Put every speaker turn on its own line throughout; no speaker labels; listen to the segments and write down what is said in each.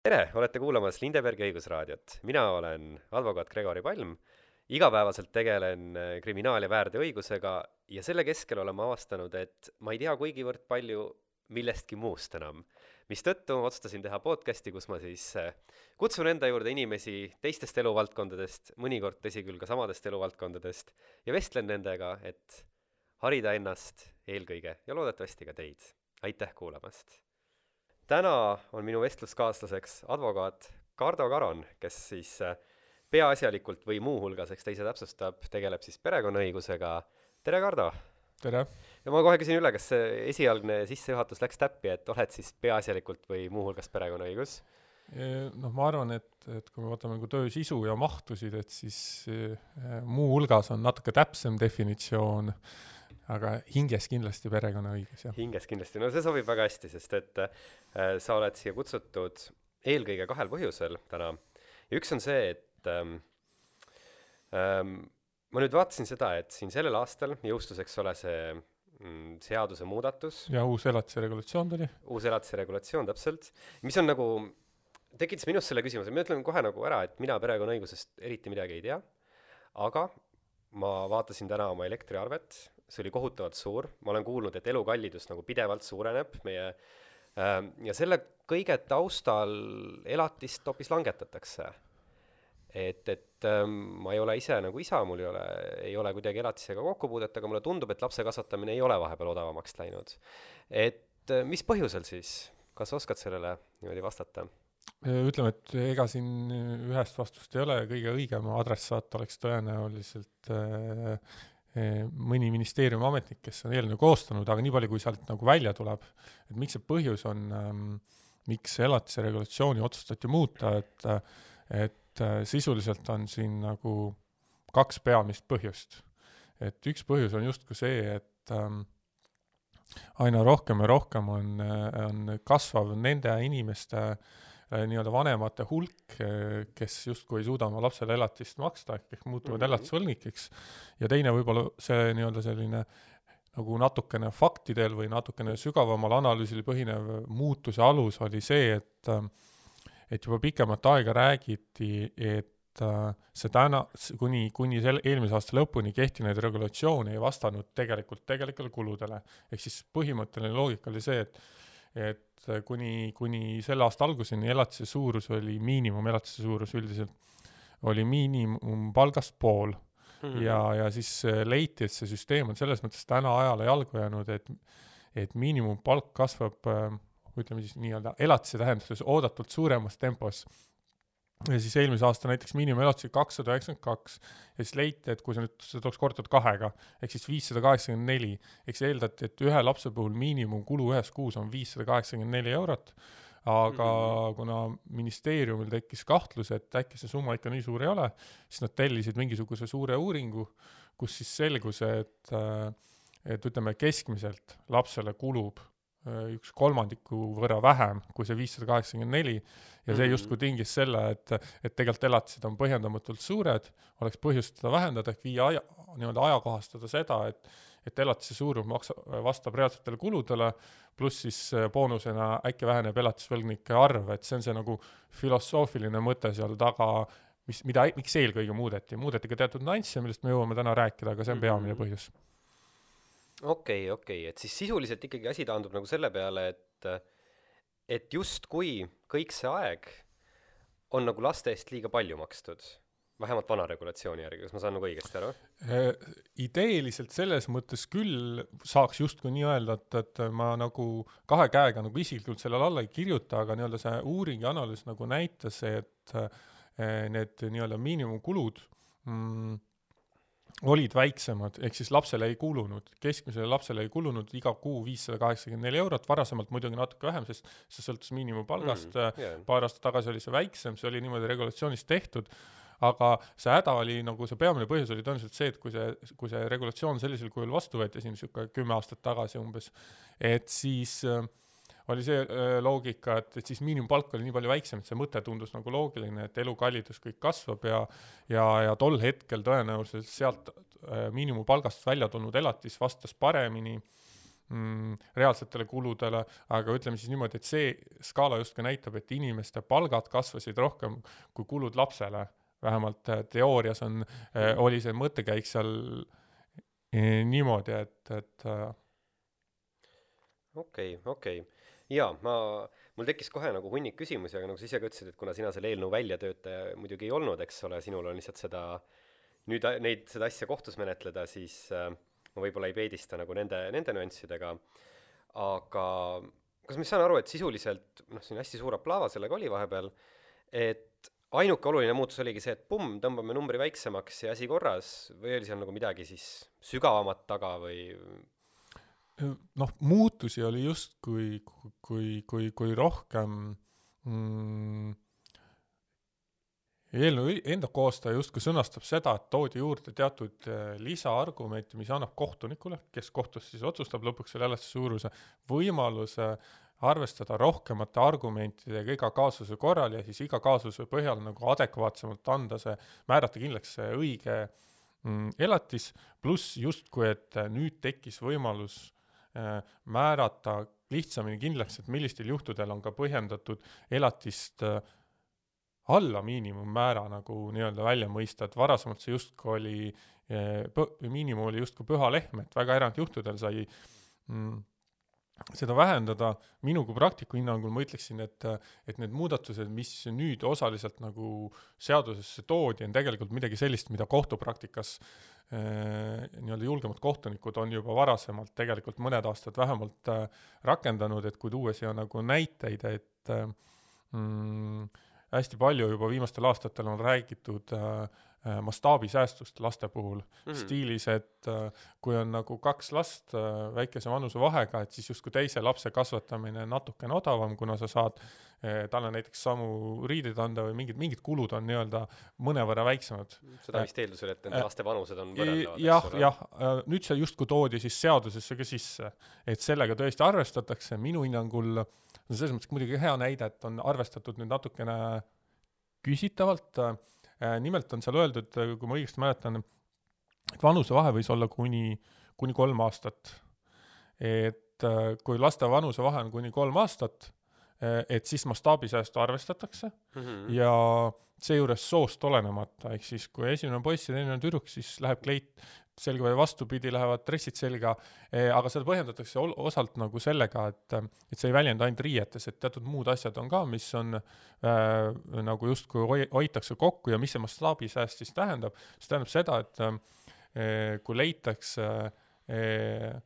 tere, olete kuulamas Lindebergi õigusraadiot. mina olen advokaat Gregori Palm, igapäevaselt tegelen äh, kriminaal- ja väärteoõigusega ja selle keskel olen ma avastanud, et ma ei tea kuigivõrd palju millestki muust enam. mistõttu otsustasin teha podcasti, kus ma siis äh, kutsun enda juurde inimesi teistest eluvaldkondadest, mõnikord tõsi küll ka samadest eluvaldkondadest, ja vestlen nendega, et harida ennast eelkõige ja loodetavasti ka teid. aitäh kuulamast! Täna on minu vestluskaaslaseks advokaat Kardo Karon, kes siis äh, peaasjalikult või muuhulgas, eks ta ise täpsustab, tegeleb siis perekonnaõigusega. tere, Kardo!
tere!
ja ma kohe küsin üle, kas see esialgne sissejuhatus läks täppi, et oled siis peaasjalikult või muuhulgas perekonnaõigus?
noh, ma arvan, et, et kui me vaatame nagu töö sisu ja mahtusid, et siis muuhulgas on natuke täpsem definitsioon, aga hinges kindlasti perekonnaõigus, jah.
hinges kindlasti, no see sobib väga hästi, sest et äh, sa oled siia kutsutud eelkõige kahel põhjusel täna. ja üks on see, et ähm, ähm, ma nüüd vaatasin seda, et siin sellel aastal jõustus, eks ole, see mm, seadusemuudatus.
ja uus elatise regulatsioon tuli.
uus elatise regulatsioon, täpselt, mis on nagu, tekitas minus selle küsimuse, ma ütlen kohe nagu ära, et mina perekonnaõigusest eriti midagi ei tea, aga ma vaatasin täna oma elektriarvet, see oli kohutavalt suur, ma olen kuulnud, et elukallidus nagu pidevalt suureneb, meie äh, ja selle kõige taustal elatist hoopis langetatakse et, et ähm, ma ei ole ise nagu isa, mul ei ole, ei ole kuidagi elatisega kokkupuudet, aga mulle tundub, et lapse kasvatamine ei ole vahepeal odavamaks läinud. et äh, mis põhjusel siis, kas oskad sellele niimoodi vastata?
ütleme, et ega siin ühest vastust ei ole, kõige õigem adressaat oleks tõenäoliselt äh, äh, mõni ministeeriumi ametnik, kes on eelnõu koostanud, aga nii palju, kui sealt nagu välja tuleb, et miks see põhjus on ähm,, miks elatise regulatsiooni otsustati muuta, et et et äh, sisuliselt on siin nagu kaks peamist põhjust. et üks põhjus on justkui see, et ähm, aina rohkem ja rohkem on, äh, on kasvav nende inimeste äh, nii-öelda vanemate hulk, kes justkui ei suuda oma lapsele elatist maksta, ehk, muutuvad mm -hmm. elatisvõlgnikeks, ja teine võib-olla see nii-öelda selline nagu natukene faktidel või natukene sügavamal analüüsil põhinev muutuse alus oli see, et äh, et juba pikemat aega räägiti, et äh, see täna, kuni, kuni selle, eelmise aasta lõpuni kehtinud regulatsioon ei vastanud tegelikult tegelikele kuludele. ehk siis põhimõtteline loogika oli see, et et kuni, kuni selle aasta alguseni elatise suurus oli, miinimumelatise suurus üldiselt oli miinimumpalgast pool mm. -hmm. ja, ja siis leiti, et see süsteem on selles mõttes täna ajale jalgu jäänud, et et miinimumpalk kasvab äh, ütleme siis nii-öelda elatise tähenduses oodatult suuremas tempos. Ja siis eelmise aasta näiteks miinimumelatis oli kakssada üheksakümmend kaks. Ja siis leiti, et kui sa nüüd, seda tuleks korrutada kahega, ehk siis viissada kaheksakümmend neli, ehk siis eeldati, et ühe lapse puhul miinimumkulu ühes kuus on viissada kaheksakümmend neli eurot, aga mm -hmm. kuna ministeeriumil tekkis kahtlus, et äkki see summa ikka nii suur ei ole, siis nad tellisid mingisuguse suure uuringu, kus siis selgus, et et ütleme, keskmiselt lapsele kulub üks kolmandiku võrra vähem kui see viissada kaheksakümmend neli. Ja see mhm. justkui tingis selle, et, et tegelikult elatised on põhjendamatult suured, oleks põhjust seda vähendada ehk viia aja, nii-öelda ajakohastada seda, et et elatise suurus maksa-, vastab reaalsetele kuludele, pluss siis äh, boonusena äkki väheneb elatisvõlgnike arv, et see on see nagu filosoofiline mõte seal taga, mis, mida, miks eelkõige muudeti, muudeti ka teatud nüansse, millest me jõuame täna rääkida, aga see on peamine mhm. põhjus
okei okay,, okei okay., et siis sisuliselt ikkagi asi taandub nagu selle peale, et et justkui kõik see aeg on nagu laste eest liiga palju makstud, vähemalt vana regulatsiooni järgi, kas ma saan nagu õigesti aru?
Äh, ideeliselt selles mõttes küll saaks justkui nii öelda, et, et ma nagu kahe käega nagu isiklikult sellele alla ei kirjuta, aga nii-öelda see uuring ja analüüs nagu näitas, et need nii-öelda miinimumkulud mm, olid väiksemad, ehk siis lapsele ei kulunud, keskmisele lapsele ei kulunud iga kuu viissada kaheksakümmend neli eurot, varasemalt muidugi natuke vähem, sest see sõltus miinimumpalgast mm,, yeah. paar aastat tagasi oli see väiksem, see oli niimoodi regulatsioonis tehtud, aga see häda oli nagu, see peamine põhjus oli tõenäoliselt see, et kui see, kui see regulatsioon sellisel kujul vastu võeti siin niisugune kümme aastat tagasi umbes, et siis äh, oli see loogika, et, et siis miinimumpalk oli nii palju väiksem, et see mõte tundus nagu loogiline, et elukallidus kõik kasvab ja ja, ja tol hetkel tõenäoliselt sealt miinimumpalgast välja tulnud elatis vastas paremini mm, reaalsetele kuludele, aga ütleme siis niimoodi, et see skaala justkui näitab, et inimeste palgad kasvasid rohkem kui kulud lapsele. vähemalt äh, teoorias on äh,, oli see mõttekäik seal äh, niimoodi, et, et
okei okay,, okei okay. Jaa, ma, mul tekkis kohe nagu hunnik küsimusi, aga nagu sa ise ka ütlesid, et kuna sina selle eelnõu väljatöötaja muidugi ei olnud, eks ole, sinul on lihtsalt seda, nüüd neid, seda asja kohtus menetleda, siis äh, ma võib-olla ei peedista nagu nende, nende nüanssidega, aga kas ma saan aru, et sisuliselt noh, siin hästi suur aplaava sellega oli vahepeal, et ainuke oluline muutus oligi see, et pumm, tõmbame numbri väiksemaks ja asi korras või oli seal nagu midagi siis sügavamat taga või
noh, muutusi oli justkui, kui, kui, kui, kui rohkem mm, eelnõu enda koostaja justkui sõnastab seda, et toodi juurde teatud äh, lisaargumente, mis annab kohtunikule, kes kohtus siis otsustab lõpuks selle elatise suuruse, võimaluse arvestada rohkemate argumentidega iga kaasuse korral ja siis iga kaasuse põhjal nagu adekvaatsemalt anda see, määrata kindlaks see õige mm, elatis, pluss justkui, et nüüd tekkis võimalus määrata lihtsamini kindlaks, et millistel juhtudel on ka põhjendatud elatist äh, alla miinimummäära nagu nii-öelda välja mõista, et varasemalt see justkui oli põ-, miinimum oli justkui püha lehm, et väga erandjuhtudel sai mm, seda vähendada, minu kui praktiku hinnangul ma ütleksin, et, et need muudatused, mis nüüd osaliselt nagu seadusesse toodi, on tegelikult midagi sellist, mida kohtupraktikas eh, nii-öelda julgemad kohtunikud on juba varasemalt tegelikult mõned aastad vähemalt eh, rakendanud, et kui tuua siia nagu näiteid, et mm, hästi palju juba viimastel aastatel on räägitud äh, mastaabisäästust laste puhul mm, -hmm. stiilis, et äh, kui on nagu kaks last äh, väikese vanusevahega, et siis justkui teise lapse kasvatamine natukene odavam, kuna sa saad äh, talle näiteks samu riideid anda või mingid, mingid kulud on nii-öelda mõnevõrra väiksemad.
seda vist eeldusel, et nende äh, laste vanused on võrreldavad,
jah, jah, äh, nüüd see justkui toodi siis seadusesse ka sisse, et sellega tõesti arvestatakse, minu hinnangul äh, no selles mõttes muidugi hea näide, et on arvestatud nüüd natukene küsitavalt äh,, nimelt on seal öeldud, kui ma õigesti mäletan, et vanusevahe võis olla kuni, kuni kolm aastat. et äh, kui laste vanusevahe on kuni kolm aastat äh,, et siis mastaabisäästu arvestatakse mm -hmm. ja seejuures soost olenemata, ehk siis kui esimene on poiss ja teine on tüdruk, siis läheb kleit selga või vastupidi, lähevad dressid selga eh,, aga seda põhjendatakse osalt nagu sellega, et et see ei väljenda ainult riietes, et teatud muud asjad on ka, mis on äh, nagu justkui hoi-, hoitakse kokku ja mis see mastaabisääst siis tähendab, see tähendab seda, et äh, kui leitakse äh,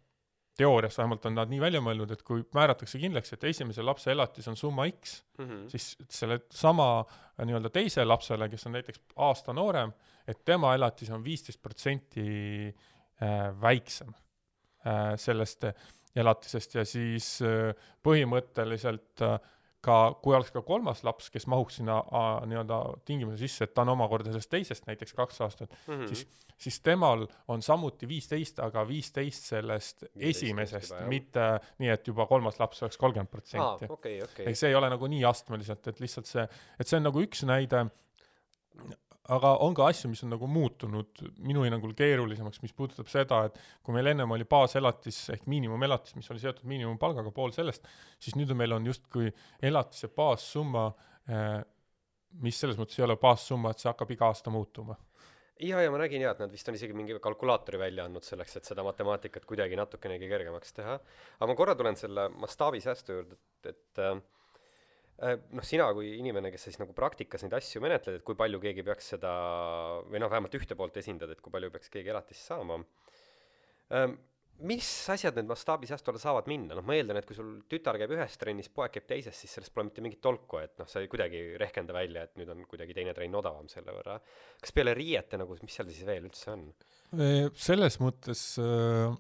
teoorias vähemalt on nad nii välja mõelnud, et kui määratakse kindlaks, et esimese lapse elatis on summa X mm, -hmm. siis selle sama nii-öelda teise lapsele, kes on näiteks aasta noorem, et tema elatis on viisteist protsenti äh, väiksem äh, sellest elatisest ja siis äh, põhimõtteliselt ka, kui oleks ka kolmas laps, kes mahuks sinna nii-öelda tingimuse sisse, et ta on omakorda sellest teisest näiteks kaks aastat mm, -hmm. siis siis temal on samuti viisteist, aga viisteist sellest 15 esimesest, mitte nii, et juba kolmas laps oleks kolmkümmend protsenti.
Okay.
ehk see ei ole nagu nii astmeliselt, et lihtsalt see, et see on nagu üks näide, aga on ka asju, mis on nagu muutunud minu hinnangul keerulisemaks, mis puudutab seda, et kui meil ennem oli baaselatis ehk miinimumelatis, mis oli seotud miinimumpalgaga, pool sellest, siis nüüd on meil on justkui elatise baassumma, eh, mis selles mõttes ei ole baassumma, et see hakkab iga aasta muutuma
ja, ja ma nägin jaa, et nad vist on isegi mingi kalkulaatori välja andnud selleks, et seda matemaatikat kuidagi natukenegi kergemaks teha. aga ma korra tulen selle mastaabisäästu juurde, et, et noh, sina kui inimene, kes siis nagu praktikas neid asju menetled, et kui palju keegi peaks seda või noh, vähemalt ühte poolt esindad, et kui palju peaks keegi elatist saama ähm,, mis asjad need mastaabisäästu alla saavad minna, noh ma eeldan, et kui sul tütar käib ühes trennis, poeg käib teises, siis sellest pole mitte mingit tolku, et noh, sa ei kuidagi rehkenda välja, et nüüd on kuidagi teine trenn odavam selle võrra. kas peale riiete nagu, mis seal siis veel üldse on?
selles mõttes äh,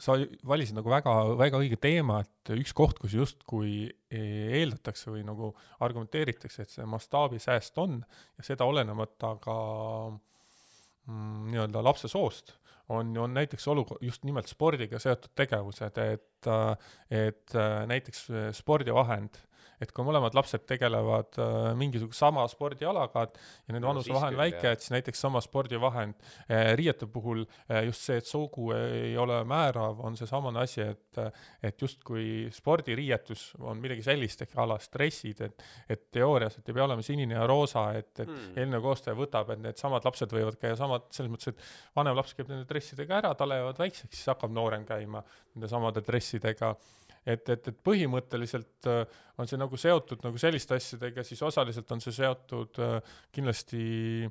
sa valisid nagu väga, väga õige teema, et üks koht, kus justkui eeldatakse või nagu argumenteeritakse, et see mastaabisääst on ja seda olenemata ka mm, nii-öelda lapse soost on, on näiteks olukord, just nimelt spordiga seotud tegevused, et, et näiteks spordivahend et kui mõlemad lapsed tegelevad äh, mingisuguse sama spordialaga ja nende
No
vanuse
siis
vahe on väike, et siis näiteks sama spordivahend äh, riiete puhul äh, just see, et sugu ei ole määrav, on seesamane asi, et et justkui spordiriietus on midagi sellist ehk a la stressid, et et teoorias, et ei pea olema sinine ja roosa, et, et
Hmm.
eelnõu koostaja võtab, et needsamad lapsed võivad käia samad, selles mõttes, et vanem laps käib nende dressidega ära, talle jäävad väikseks, siis hakkab noorem käima nende samade dressidega. Et, et, et põhimõtteliselt äh, on see nagu seotud nagu selliste asjadega, siis osaliselt on see seotud äh, kindlasti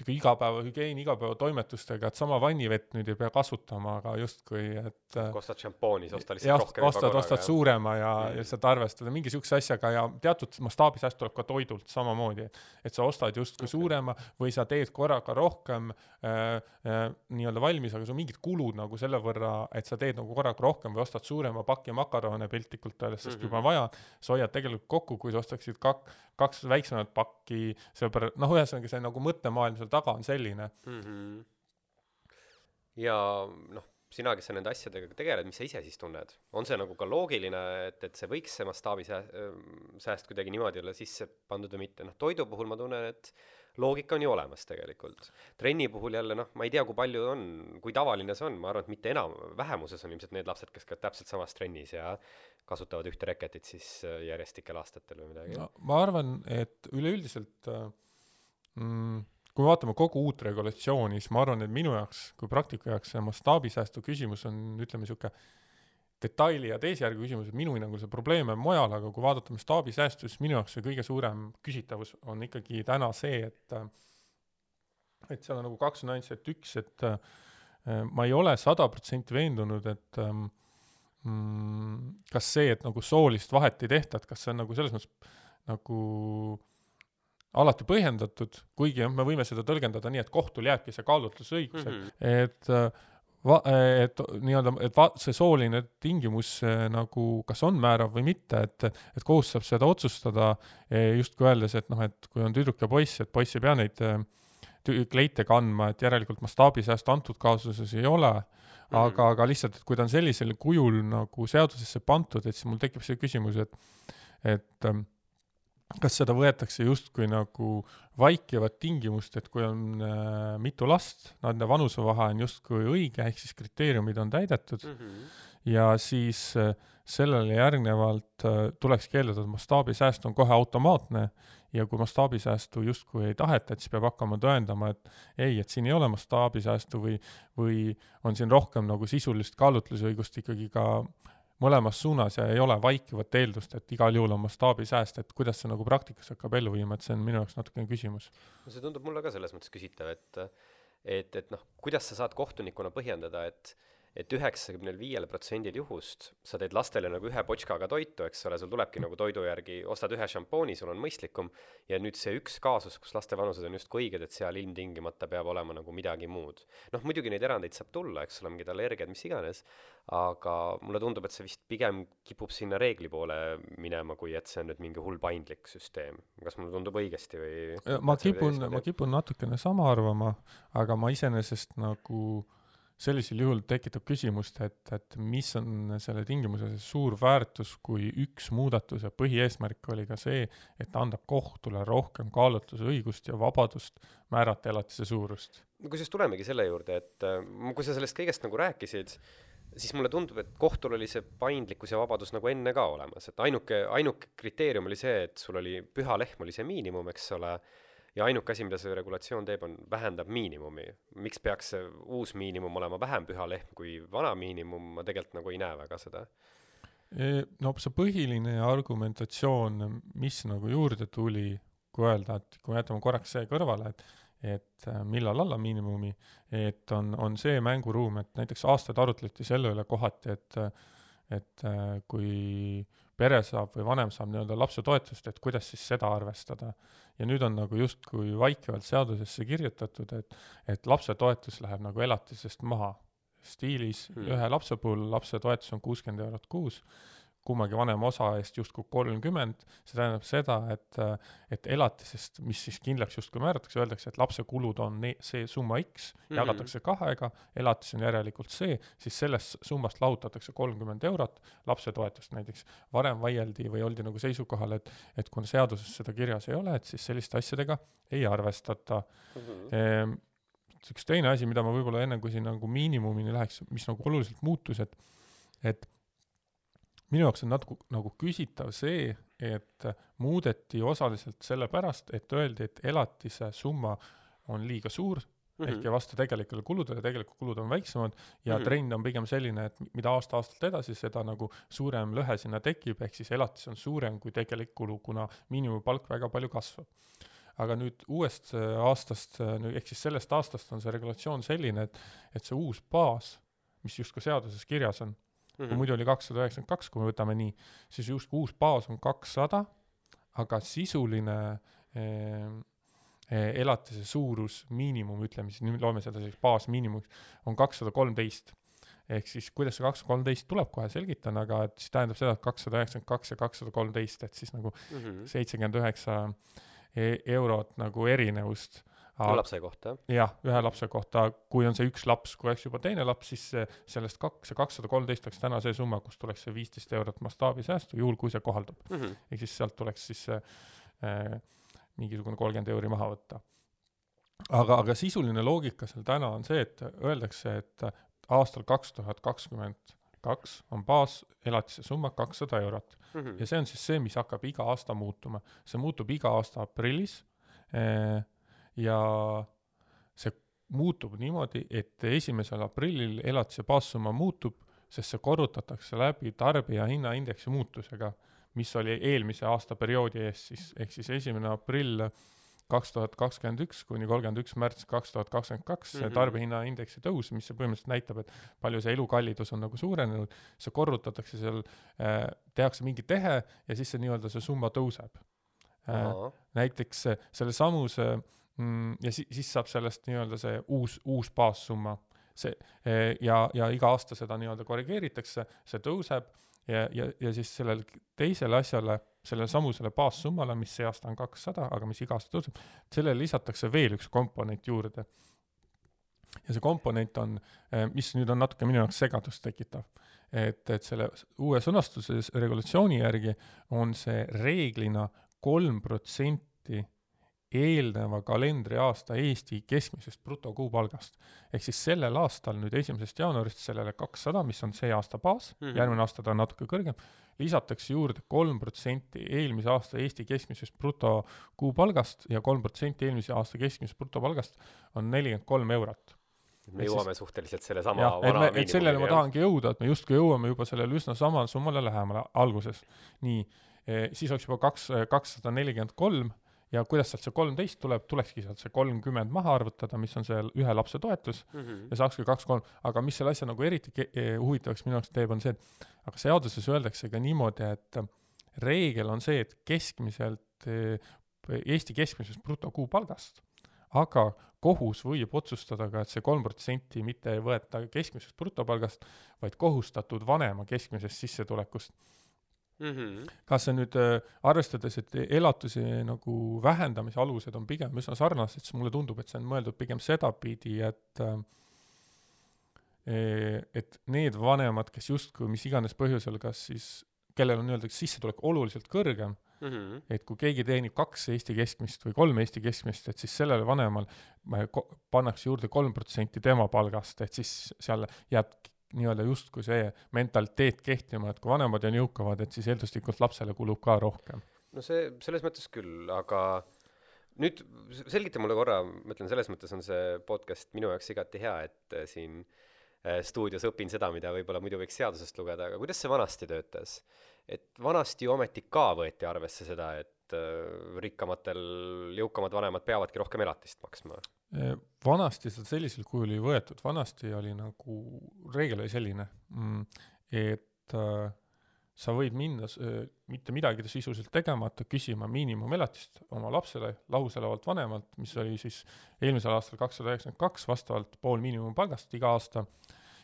niisugune igapäevahügieen, igapäevatoimetustega, et sama vannivett nüüd ei pea kasutama, aga justkui, et äh,
kui ostad šampooni, siis osta lihtsalt
jah,
rohkem
ostad, ostad suurema ja
Mm.
lihtsalt arvestada mingi siukse asjaga ja teatud mastaabisääst tuleb ka toidult samamoodi. et sa ostad justkui okay. suurema või sa teed korraga rohkem äh, äh, nii-öelda valmis, aga sul on mingid kulud nagu selle võrra, et sa teed nagu korraga rohkem või ostad suurema paki makarone piltlikult öeldes, sest mm. -hmm. juba on vaja, sa hoiad tegelikult kokku, kui sa ostaksid kak-, kaks väiksemat pakki, sellepärast, noh, ühesõnaga see nagu mõttemaailm seal taga on selline.
mm. -hmm. ja noh, sina, kes sa nende asjadega tegeled, mis sa ise siis tunned? on see nagu ka loogiline, et, et see võiks see mastaabisääst, sääst kuidagi niimoodi olla sisse pandud või mitte, noh toidu puhul ma tunnen, et loogika on ju olemas tegelikult. trenni puhul jälle noh, ma ei tea, kui palju on, kui tavaline see on, ma arvan, et mitte enam, vähemuses on ilmselt need lapsed, kes käivad täpselt samas trennis ja kasutavad ühte reketit siis äh, järjestikel aastatel või midagi
no ma arvan, et üleüldiselt äh, mm, kui me vaatame kogu uut regulatsiooni, siis ma arvan, et minu jaoks kui praktiku jaoks see mastaabisäästu küsimus on, ütleme, niisugune detaili ja teesjärgu küsimus, et minu hinnangul see probleem on mujal, aga kui vaadata mastaabisäästu, siis minu jaoks see kõige suurem küsitavus on ikkagi täna see, et et seal on nagu kaks nüanssi, et üks, et äh, ma ei ole sada protsenti veendunud, et ähm, mm, kas see, et nagu soolist vahet ei tehta, et kas see on nagu selles mõttes nagu alati põhjendatud, kuigi jah, me võime seda tõlgendada nii, et kohtul jääbki see kaalutlusõigus
mm.
mm,
-hmm.
et äh, va-, et nii-öelda, et va-, see sooline tingimus äh, nagu kas on määrav või mitte, et et kohus saab seda otsustada eh, justkui öeldes, et noh, et kui on tüdruk ja poiss, et poiss ei pea neid äh, kleite kandma, et järelikult mastaabisäästu antud kaasuses ei ole, aga, aga lihtsalt, et kui ta on sellisel kujul nagu seadusesse pandud, et siis mul tekib see küsimus, et et ähm, kas seda võetakse justkui nagu vaikivat tingimust, et kui on äh, mitu last, nende vanusevahe on justkui õige, ehk siis kriteeriumid on täidetud
Mm -hmm.
ja siis äh, sellele järgnevalt äh, tuleks keelduda, et mastaabisääst on kohe automaatne ja kui mastaabisäästu justkui ei taheta, et siis peab hakkama tõendama, et ei, et siin ei ole mastaabisäästu või, või on siin rohkem nagu sisulist kaalutlusõigust ikkagi ka mõlemas suunas ja ei ole vaikivat eeldust, et igal juhul on mastaabisääst, et kuidas see nagu praktikas hakkab ellu viima, et see on minu jaoks natukene küsimus.
no see tundub mulle ka selles mõttes küsitav, et et, et noh, kuidas sa saad kohtunikuna põhjendada, et et üheksakümnel viiel protsendil juhust sa teed lastele nagu ühe potškaga toitu, eks ole, sul tulebki nagu toidu järgi, ostad ühe šampooni, sul on mõistlikum, ja nüüd see üks kaasus, kus laste vanused on justkui õiged, et seal ilmtingimata peab olema nagu midagi muud. noh, muidugi neid erandeid saab tulla, eks ole, mingid allergiad, mis iganes, aga mulle tundub, et see vist pigem kipub sinna reegli poole minema, kui et see on nüüd mingi hull paindlik süsteem. kas mulle tundub õigesti või?
ma kipun, ma kipun natukene sama arvama, aga ma iseenesest nagu sellisel juhul tekitab küsimust, et, et mis on selle tingimuse suur väärtus, kui üks muudatuse põhieesmärk oli ka see, et anda kohtule rohkem kaalutlusõigust ja vabadust määrata elatise suurust.
no kusjuures tulemegi selle juurde, et äh, kui sa sellest kõigest nagu rääkisid, siis mulle tundub, et kohtul oli see paindlikkus ja vabadus nagu enne ka olemas, et ainuke, ainuke kriteerium oli see, et sul oli püha lehm oli see miinimum, eks ole, ja ainuke asi, mida see regulatsioon teeb, on vähendab miinimumi. miks peaks see uus miinimum olema vähem püha lehm kui vana miinimum, ma tegelikult nagu ei näe väga seda.
no see põhiline argumentatsioon, mis nagu juurde tuli, kui öelda, et kui me jätame korraks see kõrvale, et et äh, millal alla miinimumi, et on, on see mänguruum, et näiteks aastaid arutleti selle üle kohati, et et äh, kui pere saab või vanem saab nii-öelda lapsetoetust, et kuidas siis seda arvestada. ja nüüd on nagu justkui vaikivalt seadusesse kirjutatud, et, et lapsetoetus läheb nagu elatisest maha. stiilis
hmm.
ühe lapse puhul lapsetoetus on kuuskümmend eurot kuus, kummagi vanema osa eest justkui kolmkümmend, see tähendab seda, et, et elatisest, mis siis kindlaks justkui määratakse, öeldakse, et lapse kulud on ne-, see summa X mm, -hmm. jagatakse kahega, elatis on järelikult see, siis sellest summast lahutatakse kolmkümmend eurot lapsetoetust näiteks. varem vaieldi või oldi nagu seisukohal, et, et kuna seaduses seda kirjas ei ole, et siis selliste asjadega ei arvestata mm. -hmm. Ehm, üks teine asi, mida ma võib-olla enne, kui siin nagu miinimumini läheks, mis nagu oluliselt muutus, et, et minu jaoks on natuke nagu küsitav see, et muudeti osaliselt sellepärast, et öeldi, et elatise summa on liiga suur mm, -hmm. ehk ei vasta tegelikele kuludele, tegelikud kulud on väiksemad ja mm -hmm. trend on pigem selline, et mida aasta-aastalt edasi, seda nagu suurem lõhe sinna tekib, ehk siis elatis on suurem kui tegelik kulu, kuna miinimumpalk väga palju kasvab. aga nüüd uuest aastast, ehk siis sellest aastast on see regulatsioon selline, et, et see uus baas, mis justkui seaduses kirjas on mm -hmm. muidu oli kakssada üheksakümmend kaks, kui me võtame nii, siis justkui uus baas on kakssada, aga sisuline eh, eh, elatise suurus, miinimum, ütleme siis, nüüd loeme seda selliseks baasmiinimumiks, on kakssada kolmteist. ehk siis kuidas see kakssada kolmteist tuleb, kohe selgitan, aga et siis tähendab seda, et kakssada üheksakümmend kaks ja kakssada kolmteist, et siis nagu mhm. seitsekümmend üheksa e-, eurot nagu erinevust
ühe lapse kohta,
jah? ühe lapse kohta, kui on see üks laps, kui oleks juba teine laps, siis sellest kaks, see kakssada kolmteist oleks täna see summa, kust tuleks see viisteist eurot mastaabisäästu, juhul kui see kohaldub mm. -hmm. ehk siis sealt tuleks siis äh, mingisugune kolmkümmend euri maha võtta. aga, aga sisuline loogika seal täna on see, et öeldakse, et aastal kaks tuhat kakskümmend kaks on baaselatise summa kakssada eurot mm. -hmm. ja see on siis see, mis hakkab iga aasta muutuma. see muutub iga aasta aprillis äh, ja see muutub niimoodi, et esimesel aprillil elatise baassumma muutub, sest see korrutatakse läbi tarbijahinnaindeksi muutusega, mis oli eelmise aasta perioodi eest siis, ehk siis esimene aprill kaks tuhat kakskümmend üks kuni kolmkümmend üks märts kaks tuhat kakskümmend kaks, see mhm. tarbijahinnaindeksi tõus, mis see põhimõtteliselt näitab, et palju see elukallidus on nagu suurenenud, see korrutatakse seal äh,, tehakse mingi tehe ja siis see nii-öelda see summa tõuseb äh,. näiteks selle samuse äh, mm,. Ja si-, siis saab sellest nii-öelda see uus, uus baassumma. see eh, ja, ja iga aasta seda nii-öelda korrigeeritakse, see tõuseb ja, ja, ja siis sellele teisele asjale, sellele samusele baassummale, mis see aasta on kakssada, aga mis iga aasta tõuseb, sellele lisatakse veel üks komponent juurde. ja see komponent on, eh, mis nüüd on natuke minu jaoks segadust tekitav, et, et selle uue sõnastuse regulatsiooni järgi on see reeglina kolm protsenti eelneva kalendriaasta Eesti keskmisest brutokuupalgast. ehk siis sellel aastal nüüd esimesest jaanuarist sellele kakssada, mis on see aasta baas mm, -hmm. järgmine aasta ta on natuke kõrgem, lisatakse juurde kolm protsenti eelmise aasta Eesti keskmisest brutokuupalgast ja kolm protsenti eelmise aasta keskmisest brutopalgast on nelikümmend kolm eurot
me jõuame siis, suhteliselt sellesama vana et,
me, et sellele ma tahangi jõuda, et me justkui jõuame juba sellele üsna samale summale lähemale alguses. nii eh,, siis oleks juba kaks, kakssada nelikümmend kolm ja kuidas sealt see kolmteist tuleb, tulekski sealt see kolmkümmend maha arvutada, mis on see ühe lapse toetus. Mm, -hmm. ja saakski kaks-kolm, aga mis selle asja nagu eriti e, huvitavaks minu jaoks teeb, on see, et aga seaduses öeldakse ka niimoodi, et reegel on see, et keskmiselt e, Eesti keskmisest brutokuupalgast, aga kohus võib otsustada ka, et see kolm protsenti mitte ei võeta keskmisest brutopalgast, vaid kohustatud vanema keskmisest sissetulekust mm. -hmm. kas see nüüd äh,, arvestades, et elatuse nagu vähendamise alused on pigem üsna sarnased, siis mulle tundub, et see on mõeldud pigem sedapidi, et äh, et need vanemad, kes justkui mis iganes põhjusel, kas siis, kellel on nii-öelda sissetulek oluliselt kõrgem mm, -hmm. et kui keegi teenib kaks Eesti keskmist või kolm Eesti keskmist, et siis sellele vanemal pannakse juurde kolm protsenti tema palgast, et siis seal jääb nii-öelda justkui see mentaliteet kehtima, et kui vanemad on jõukamad, et siis eelduslikult lapsele kulub ka rohkem.
no see, selles mõttes küll, aga nüüd selgita mulle korra, ma ütlen, selles mõttes on see podcast minu jaoks igati hea, et äh, siin äh, stuudios õpin seda, mida võib-olla muidu võiks seadusest lugeda, aga kuidas see vanasti töötas? et vanasti ju ometi ka võeti arvesse seda, et äh, rikkamatel, jõukamad vanemad peavadki rohkem elatist maksma
vanasti seda sellisel kujul ei võetud, vanasti oli nagu, reegel oli selline, mm, et äh, sa võid minna äh, mitte midagi sisuliselt tegemata küsima miinimumelatist oma lapsele lahus elavalt vanemalt, mis oli siis eelmisel aastal kakssada üheksakümmend kaks, vastavalt pool miinimumpalgast iga aasta,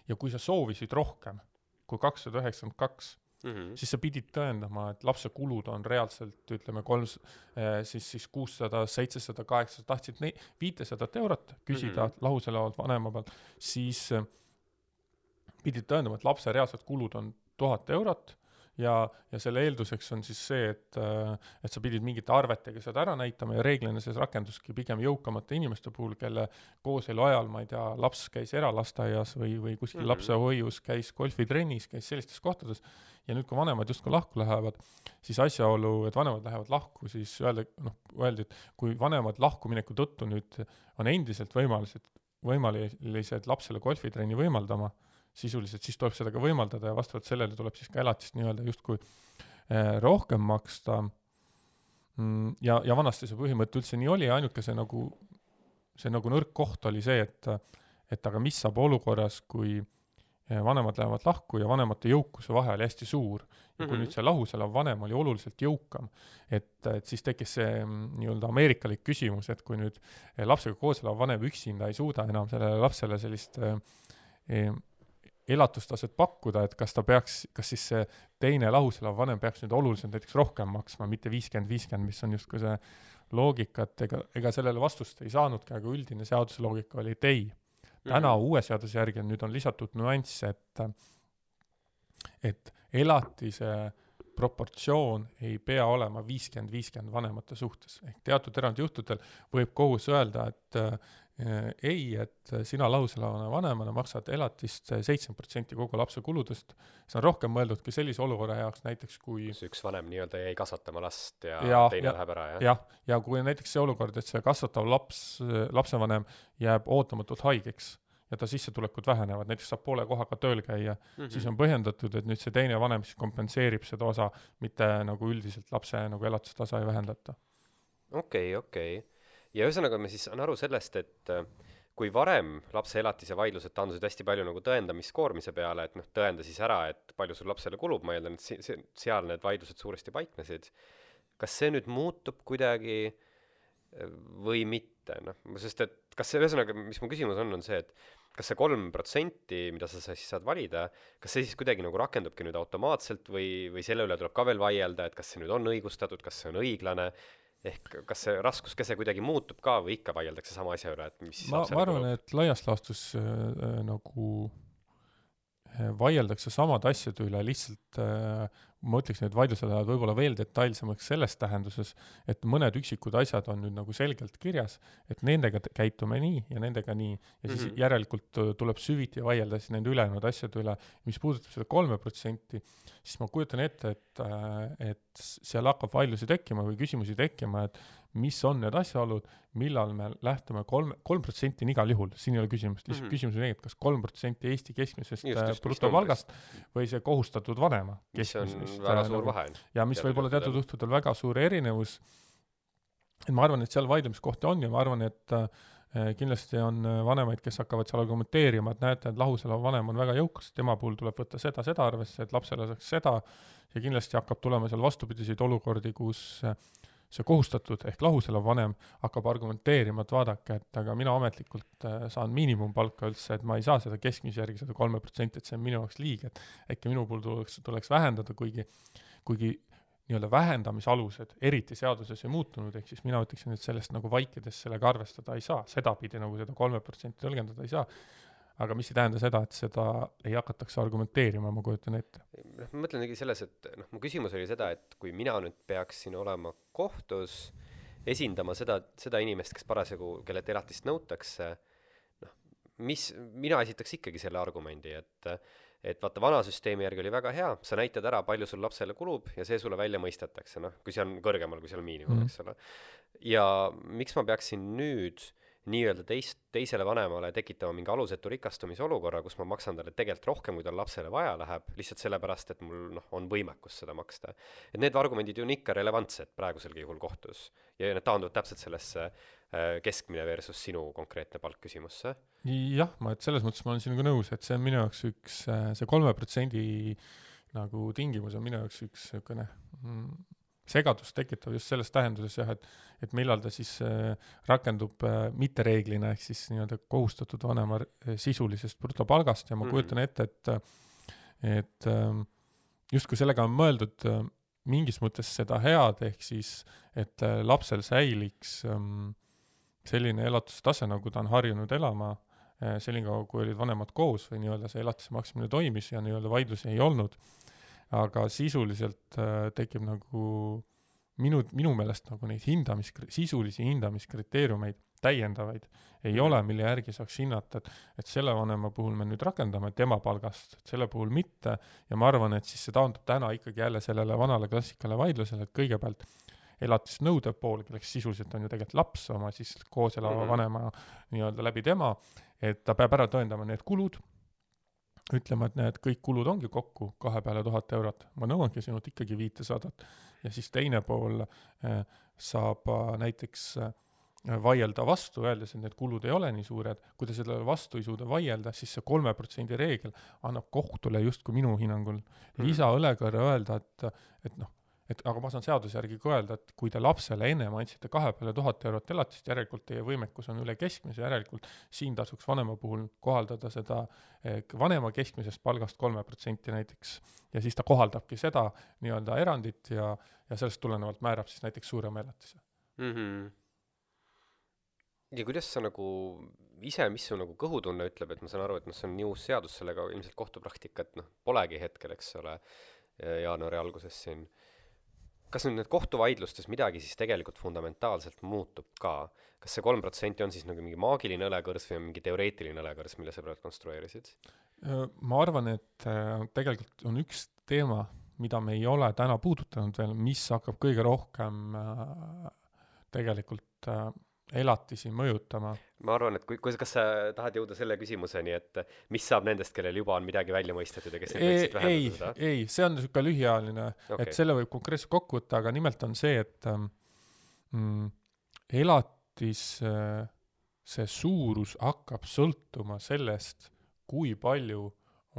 ja kui sa soovisid rohkem kui kakssada üheksakümmend kaks,
mm, -hmm.
siis sa pidid tõendama, et lapse kulud on reaalselt ütleme kolm, siis, siis kuussada, seitsesada, kaheksasada, tahtsid neid viitesadat eurot küsida mm -hmm. lahus elavalt vanema pealt, siis äh, pidid tõendama, et lapse reaalsed kulud on tuhat eurot ja, ja selle eelduseks on siis see, et, äh, et sa pidid mingite arvetega seda ära näitama ja reeglina see rakenduski pigem jõukamate inimeste puhul, kelle kooselu ajal, ma ei tea, laps käis eralasteaias või, või kuskil mm -hmm. lapsehoius, käis golfitrennis, käis sellistes kohtades, ja nüüd, kui vanemad justkui lahku lähevad, siis asjaolu, et vanemad lähevad lahku, siis öelda, noh, öeldi, et kui vanemad lahkumineku tõttu nüüd on endiselt võimalused, võimelised lapsele golfitrenni võimaldama sisuliselt, siis tuleb seda ka võimaldada ja vastavalt sellele tuleb siis ka elatist nii-öelda justkui eh, rohkem maksta mm,. ja, ja vanasti see põhimõte üldse nii oli ainuke see nagu, see nagu nõrk koht oli see, et, et aga mis saab olukorras, kui eh, vanemad lähevad lahku ja vanemate jõukuse vahe oli hästi suur. ja kui mm -hmm. nüüd see lahus elav vanem oli oluliselt jõukam, et, et siis tekkis see mm, nii-öelda ameerikalik küsimus, et kui nüüd eh, lapsega koos elav vanem üksinda ei suuda enam sellele lapsele sellist eh, elatustaset pakkuda, et kas ta peaks, kas siis see teine lahus elav vanem peaks nüüd oluliselt näiteks rohkem maksma, mitte viiskümmend, viiskümmend, mis on justkui see loogika, et ega, ega sellele vastust ei saanudki, aga üldine seaduse loogika oli, et ei. täna mm -hmm. uue seaduse järgi on, nüüd on lisatud nüanss, et et elatise proportsioon ei pea olema viiskümmend, viiskümmend vanemate suhtes, ehk teatud erandjuhtudel võib kohus öelda, et ei, et sina lahuselavana vanemana maksad elatist seitsekümmend protsenti kogu lapse kuludest, see on rohkem mõeldudki sellise olukorra jaoks näiteks, kui
kus üks vanem nii-öelda jäi kasvatama last ja,
ja
teine
ja,
läheb ära, jah?
jah, ja kui näiteks see olukord, et see kasvatav laps, lapsevanem jääb ootamatult haigeks ja ta sissetulekud vähenevad, näiteks saab poole kohaga tööl käia mm, -hmm. siis on põhjendatud, et nüüd see teine vanem siis kompenseerib seda osa, mitte nagu üldiselt lapse nagu elatustasa ei vähendata.
okei okay,, okei okay ja ühesõnaga me siis saan aru sellest, et äh, kui varem lapse elatise vaidlused taandusid hästi palju nagu tõendamiskoormise peale, et noh, tõenda siis ära, et palju sul lapsele kulub, ma eeldan, et si-, si-, seal need vaidlused suuresti paiknesid, kas see nüüd muutub kuidagi äh, või mitte, noh, sest et kas see, ühesõnaga, mis mu küsimus on, on see, et kas see kolm protsenti, mida sa siis saad valida, kas see siis kuidagi nagu rakendubki nüüd automaatselt või, või selle üle tuleb ka veel vaielda, et kas see nüüd on õigustatud, kas see on õiglane, ehk kas see raskuskese kuidagi muutub ka või ikka vaieldakse sama asja üle, et mis siis
ma, ma arvan, et laias laastus äh, äh, nagu äh, vaieldakse samade asjade üle, lihtsalt äh, ma ütleks, need vaidlused lähevad võib-olla veel detailsemaks selles tähenduses, et mõned üksikud asjad on nüüd nagu selgelt kirjas, et nendega käitume nii ja nendega nii, ja siis mm -hmm. järelikult tuleb süviti vaielda siis nende ülejäänud asjade üle. mis puudutab seda kolme protsenti, siis ma kujutan ette, et, et seal hakkab vaidlusi tekkima või küsimusi tekkima, et mis on need asjaolud, millal me lähtume kolm, kolm protsenti on igal juhul, siin ei ole küsimust, lihtsalt mm -hmm. küsimus on see, et kas kolm protsenti Eesti keskmisest äh, brutopalgast või see kohustatud vanema
keskmisest. väga äh, suur nagu, vahe.
ja mis võib olla teatud juhtudel väga suur erinevus, et ma arvan, et seal vaidlemiskohti on ja ma arvan, et äh, kindlasti on äh, vanemaid, kes hakkavad seal argumenteerima, et näete, et lahus elav vanem on väga jõukas, tema puhul tuleb võtta seda, seda arvesse, et lapsele saaks seda, ja kindlasti hakkab tulema seal vastupidiseid olukordi, kus see kohustatud ehk lahus elav vanem hakkab argumenteerima, et vaadake, et aga mina ametlikult äh, saan miinimumpalka üldse, et ma ei saa seda keskmise järgi, seda kolme protsenti, et see on minu jaoks liig, et äkki minu puhul tuleks, tuleks vähendada, kuigi, kuigi nii-öelda vähendamisalused eriti seaduses ei muutunud, ehk siis mina ütleksin, et sellest nagu vaikides sellega arvestada ei saa, sedapidi nagu seda kolme protsenti tõlgendada ei saa, aga mis ei tähenda seda, et seda ei hakataks argumenteerima, ma kujutan ette.
noh, ma mõtlengi selles, et noh, mu küsimus oli seda, et kui mina nüüd peaksin olema kohtus, esindama seda, seda inimest, kes parasjagu, kellelt elatist nõutakse, noh, mis, mina esitaks ikkagi selle argumendi, et et vaata, vana süsteemi järgi oli väga hea, sa näitad ära, palju sul lapsele kulub ja see sulle välja mõistetakse, noh, kui see on kõrgemal, kui seal miinimum mm, -hmm. eks ole. ja miks ma peaksin nüüd äh, nii-öelda teist, teisele vanemale tekitama mingi alusetu rikastumise olukorra, kus ma maksan talle tegelikult rohkem, kui tal lapsele vaja läheb, lihtsalt sellepärast, et mul noh, on võimekus seda maksta. et need argumendid ju on ikka relevantsed praeguselgi juhul kohtus ja need taanduvad täpselt sellesse äh, keskmine versus sinu konkreetne palk küsimusse.
jah, ma, et selles mõttes ma olen sinuga nõus, et see on minu jaoks üks, äh, see kolme protsendi nagu tingimus on minu jaoks üks niisugune mm, segadust tekitav just selles tähenduses jah, et et millal ta siis äh, rakendub äh, mittereeglina, ehk siis nii-öelda kohustatud vanema äh, sisulisest brutopalgast ja ma mm -hmm. kujutan ette, et et äh, justkui sellega on mõeldud mingis mõttes seda head, ehk siis et lapsel säiliks ähm, selline elatustase, nagu ta on harjunud elama senikaua, kui olid vanemad koos või nii-öelda see elatise maksmine toimis ja nii-öelda vaidlusi ei olnud. Aga sisuliselt äh, tekib nagu minu, minu meelest nagu neid hindamis, sisulisi hindamiskriteeriumeid, täiendavaid, ei ole, mille järgi saaks hinnata, et et selle vanema puhul me nüüd rakendame tema palgast, selle puhul mitte, ja ma arvan, et siis see taandub täna ikkagi jälle sellele vanale klassikale vaidlusele, et kõigepealt elatisnõudev pool, kelleks sisuliselt on ju tegelikult laps oma siis koos elava mm -hmm. vanema nii-öelda läbi tema, et ta peab ära tõendama need kulud, ütlema, et näed, kõik kulud ongi kokku kahe peale tuhat eurot, ma nõuangi sinult ikkagi viitesadat. ja siis teine pool äh, saab äh, näiteks äh, vaielda vastu, öeldes, et need kulud ei ole nii suured, kui ta sellele vastu ei suuda vaielda, siis see kolme protsendi reegel annab kohtule justkui minu hinnangul mhm. lisaõlekõrre öelda, et, et noh, et aga ma saan seaduse järgi ka öelda, et kui te lapsele ennem andsite kahe peale tuhat eurot elatist, järelikult teie võimekus on üle keskmise, järelikult siin tasuks vanema puhul kohaldada seda vanema keskmisest palgast kolme protsenti näiteks. ja siis ta kohaldabki seda nii-öelda erandit ja, ja sellest tulenevalt määrab siis näiteks suurema elatise
mm. -hmm. ja kuidas sa nagu ise, mis su nagu kõhutunne ütleb, et ma saan aru, et noh, see on nii uus seadus, sellega ilmselt kohtupraktikat noh, polegi hetkel, eks ole, jaanuari alguses siin kas nüüd need kohtuvaidlustes midagi siis tegelikult fundamentaalselt muutub ka? kas see kolm protsenti on siis nagu mingi maagiline õlekõrs või on mingi teoreetiline õlekõrs, mille sa praegu konstrueerisid?
ma arvan, et tegelikult on üks teema, mida me ei ole täna puudutanud veel, mis hakkab kõige rohkem tegelikult elatisi mõjutama.
ma arvan, et kui, kui, kas sa tahad jõuda selle küsimuseni, et mis saab nendest, kellel juba on midagi välja mõistetud ja kes neid võiksid vähendada
seda? ei, see on niisugune lühiajaline okay., et selle võib konkreetselt kokku võtta, aga nimelt on see, et ähm, mm, elatis äh, see suurus hakkab sõltuma sellest, kui palju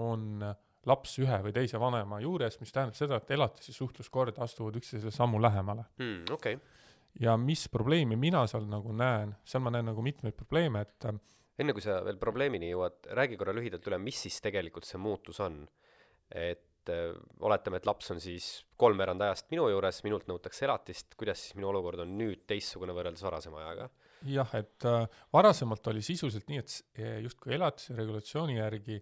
on laps ühe või teise vanema juures, mis tähendab seda, et elatis ja suhtluskord astuvad üksteisele sammu lähemale
hmm,. okei okay
ja mis probleemi mina seal nagu näen, seal ma näen nagu mitmeid probleeme, et äh,
enne kui sa veel probleemini jõuad, räägi korra lühidalt üle, mis siis tegelikult see muutus on. et äh, oletame, et laps on siis kolmveerand ajast minu juures, minult nõutakse elatist, kuidas siis minu olukord on nüüd teistsugune võrreldes varasema ajaga?
jah, et äh, varasemalt oli sisuliselt nii, et justkui elatise regulatsiooni järgi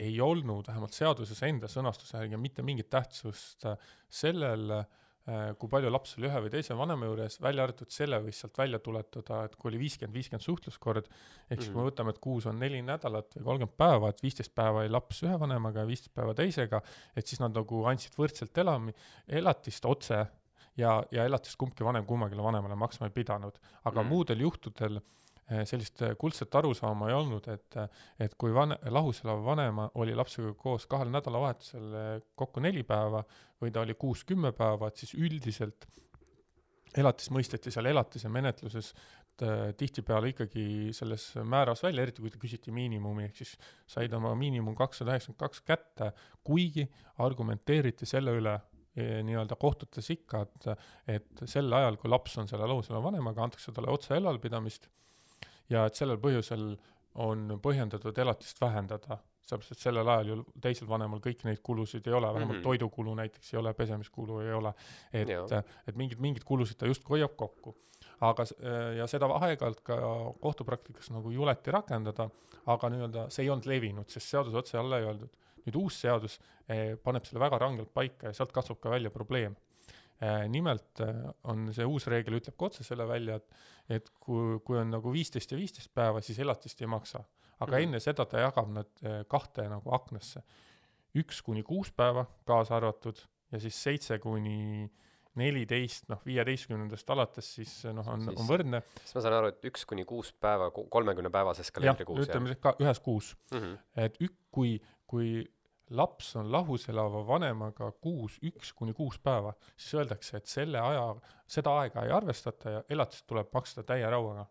ei olnud vähemalt seaduses enda sõnastuse järgi mitte mingit tähtsust äh, sellel Äh, kui palju laps oli ühe või teise vanema juures, välja arvatud selle võis sealt välja tuletada, et kui oli viiskümmend, viiskümmend suhtluskord, ehk siis mm kui me mhm. võtame, et kuus on neli nädalat või kolmkümmend päeva, et viisteist päeva oli laps ühe vanemaga ja viisteist päeva teisega, et siis nad nagu andsid võrdselt elami, elatist otse ja, ja elatist kumbki vanem kummagile vanemale maksma ei pidanud. aga mm muudel juhtudel äh, sellist eh, kuldset arusaama ei olnud, et, et kui van-, lahus elav vanema oli lapsega koos kahel nädalavahetusel eh, kokku neli päeva või ta oli kuus-kümme päeva, et siis üldiselt elatis mõisteti seal elatise menetluses tihtipeale ikkagi selles määras välja, eriti kui küsiti miinimumi, ehk siis said oma miinimum kakssada üheksakümmend kaks kätte, kuigi argumenteeriti selle üle, nii-öelda kohtutes ikka, et, et sel ajal, kui laps on selle lahus elava vanemaga, antakse talle otse ülalpidamist ja et sellel põhjusel on põhjendatud elatist vähendada, sellepärast et sellel ajal ju teisel vanemal kõiki neid kulusid ei ole, vähemalt mm -hmm. toidukulu näiteks ei ole, pesemiskulu ei ole, et, et mingid, mingid kulusid ta justkui hoiab kokku. aga, ja seda aeg-ajalt ka kohtupraktikas nagu juleti rakendada, aga nii-öelda see ei olnud levinud, sest seaduse otse alla ei öeldud. nüüd uus seadus eh, paneb selle väga rangelt paika ja sealt kasvab ka välja probleem nimelt äh, on see uus reegel, ütleb ka otse selle välja, et et kui, kui on nagu viisteist ja viisteist päeva, siis elatist ei maksa. aga mm -hmm. enne seda ta jagab nad äh, kahte nagu aknasse. üks kuni kuus päeva kaasa arvatud ja siis seitse kuni neliteist, noh, viieteistkümnendast alates siis noh, on, on võrdne.
siis ma saan aru, et üks kuni kuus päeva kolmekümne päevases kalendrikuus,
jah? ütleme ka ühes kuus mm. -hmm. et ük-, kui, kui laps on lahus elava vanemaga kuus, üks kuni kuus päeva, siis öeldakse, et selle aja, seda aega ei arvestata ja elatist tuleb maksta täie rauaga.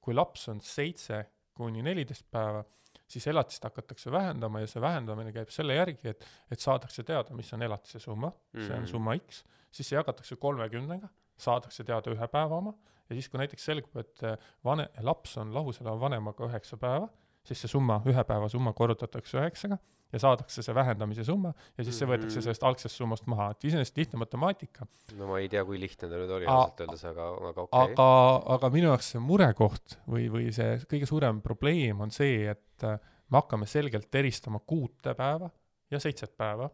kui laps on seitse kuni neliteist päeva, siis elatist hakatakse vähendama ja see vähendamine käib selle järgi, et, et saadakse teada, mis on elatise summa mm, -hmm. see on mhm. summa X, siis see jagatakse kolmekümnega, saadakse teada ühe päeva oma ja siis, kui näiteks selgub, et vane-, laps on lahus elava vanemaga üheksa päeva, siis see summa, ühe päeva summa korrutatakse üheksaga ja saadakse see vähendamise summa ja siis see võetakse
Mhm.
sellest algsest summast maha, et iseenesest lihtne matemaatika,
no ma ei tea, kui lihtne ta nüüd oli ausalt öeldes, aga, aga okei okay..
aga, aga minu jaoks see murekoht või, või see kõige suurem probleem on see, et äh, me hakkame selgelt eristama kuute päeva ja seitset päeva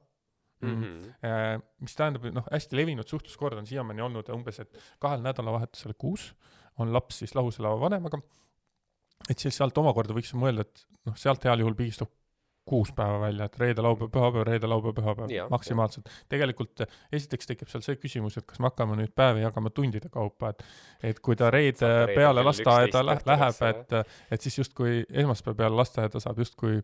Mm
mm..
-hmm.
mis tähendab, noh, hästi levinud suhtluskord on siiamaani olnud umbes, et kahel nädalavahetusel kuus on laps siis lahus elava vanemaga, et siis sealt omakorda võiks mõelda, et noh, sealt heal juhul pigistub kuus päeva välja, et reede, laupäev, pühapäev, reede, laupäev, pühapäev maksimaalselt. tegelikult eh, esiteks tekib seal see küsimus, et kas me hakkame nüüd päevi jagama tundide kaupa, et et kui ta reede peale lasteaeda
11
lä- läheb, et et siis justkui esmaspäeva peale lasteaeda saab justkui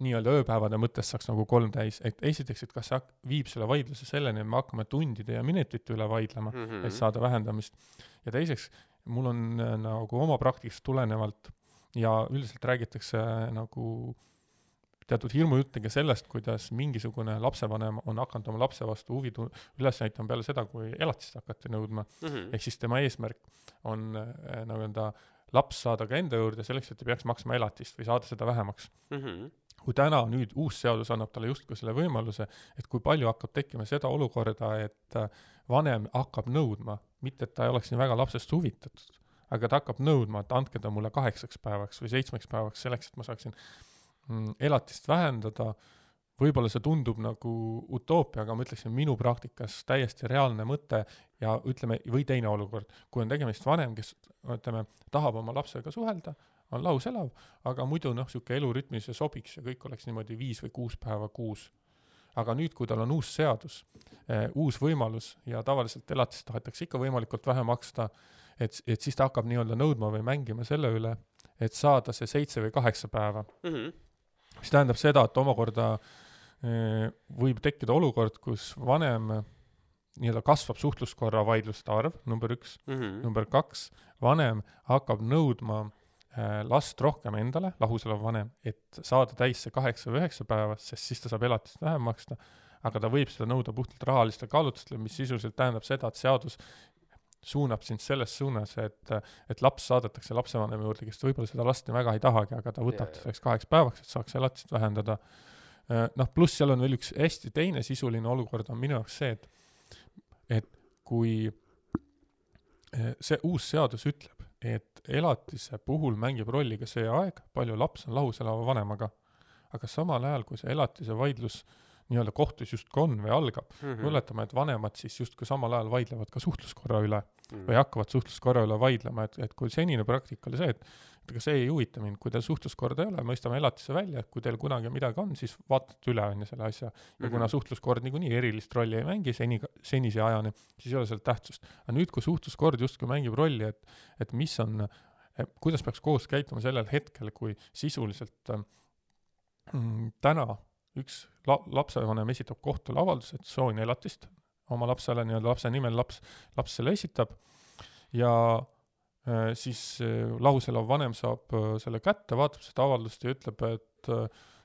nii-öelda ööpäevade mõttes saaks nagu kolm täis, et esiteks, et kas see viib selle vaidluse selleni, et me hakkame tundide ja minutite üle vaidlema,
Mm -hmm.
et saada vähendamist. ja teiseks, mul on äh, nagu oma praktikast tulenevalt ja üldiselt räägitakse äh, nagu teatud hirmujutte ka sellest, kuidas mingisugune lapsevanem on hakanud oma lapse vastu huvi tu- üles näitama peale seda, kui elatist hakati nõudma,
mm -hmm.
ehk siis tema eesmärk on äh, nii-öelda laps saada ka enda juurde selleks, et ei peaks maksma elatist või saada seda vähemaks
mm -hmm.
kui täna nüüd uus seadus annab talle justkui selle võimaluse, et kui palju hakkab tekkima seda olukorda, et äh, vanem hakkab nõudma, mitte et ta ei oleks nii väga lapsest huvitatud, aga ta hakkab nõudma, et andke ta mulle kaheksaks päevaks või seitsmeks päevaks selleks, et ma saaksin elatist vähendada, võib-olla see tundub nagu utoopia, aga ma ütleksin, minu praktikas täiesti reaalne mõte ja ütleme, või teine olukord, kui on tegemist vanem, kes ütleme, tahab oma lapsega suhelda, on lahus elav, aga muidu noh, niisugune elurütmi see sobiks ja kõik oleks niimoodi viis või kuus päeva kuus. aga nüüd, kui tal on uus seadus eh,, uus võimalus ja tavaliselt elatist tahetakse ikka võimalikult vähe maksta, et, et siis ta hakkab nii-öelda nõudma või mängima selle üle, et saada see seitse või kaheksa päeva,
Mm -hmm.
Mis tähendab seda, et omakorda eh, võib tekkida olukord, kus vanem eh, nii-öelda kasvab suhtluskorra vaidluste arv, number üks,
Mm -hmm.
number kaks, vanem hakkab nõudma äh, last rohkem endale, lahus olev vanem, et saada täis see kaheksa või üheksa päeva, sest siis ta saab elatist vähem maksta, aga ta võib seda nõuda puhtalt rahalistel kaalutlustel, mis sisuliselt tähendab seda, et seadus suunab sind selles suunas, et, et laps saadetakse lapsevanema juurde, kes võib-olla seda last nii väga ei tahagi, aga ta võtab
jaa.
selleks kaheks päevaks, et saaks elatist vähendada. noh, pluss seal on veel üks hästi teine sisuline olukord on minu jaoks see, et et kui eh, see uus seadus ütleb, et elatise puhul mängib rolli ka see aeg, palju laps on lahus elava vanemaga, aga samal ajal, kui see elatise vaidlus nii-öelda kohtus justkui on või algab,
Mhm.
oletame, et vanemad siis justkui samal ajal vaidlevad ka suhtluskorra üle
Mhm.
või hakkavad suhtluskorra üle vaidlema, et, et kui senine praktika oli see, et et ega see ei huvita mind, kui teil suhtluskorda ei ole, mõistame elatise välja, kui teil kunagi midagi on, siis vaatate üle, on ju, selle asja. ja kuna
Mhm.
suhtluskord niikuinii erilist rolli ei mängi seni, senise ajani, siis ei ole seal tähtsust. aga nüüd, kui suhtluskord justkui mängib rolli, et, et mis on, kuidas peaks koos käituma sellel hetkel, kui sisuliselt mm, täna üks la-, lapsevanem esitab kohtule avalduse, et soovin elatist oma lapsele, nii-öelda lapse nimel laps, laps selle esitab ja äh, siis äh, lahus elav vanem saab äh, selle kätte, vaatab seda avaldust ja ütleb, et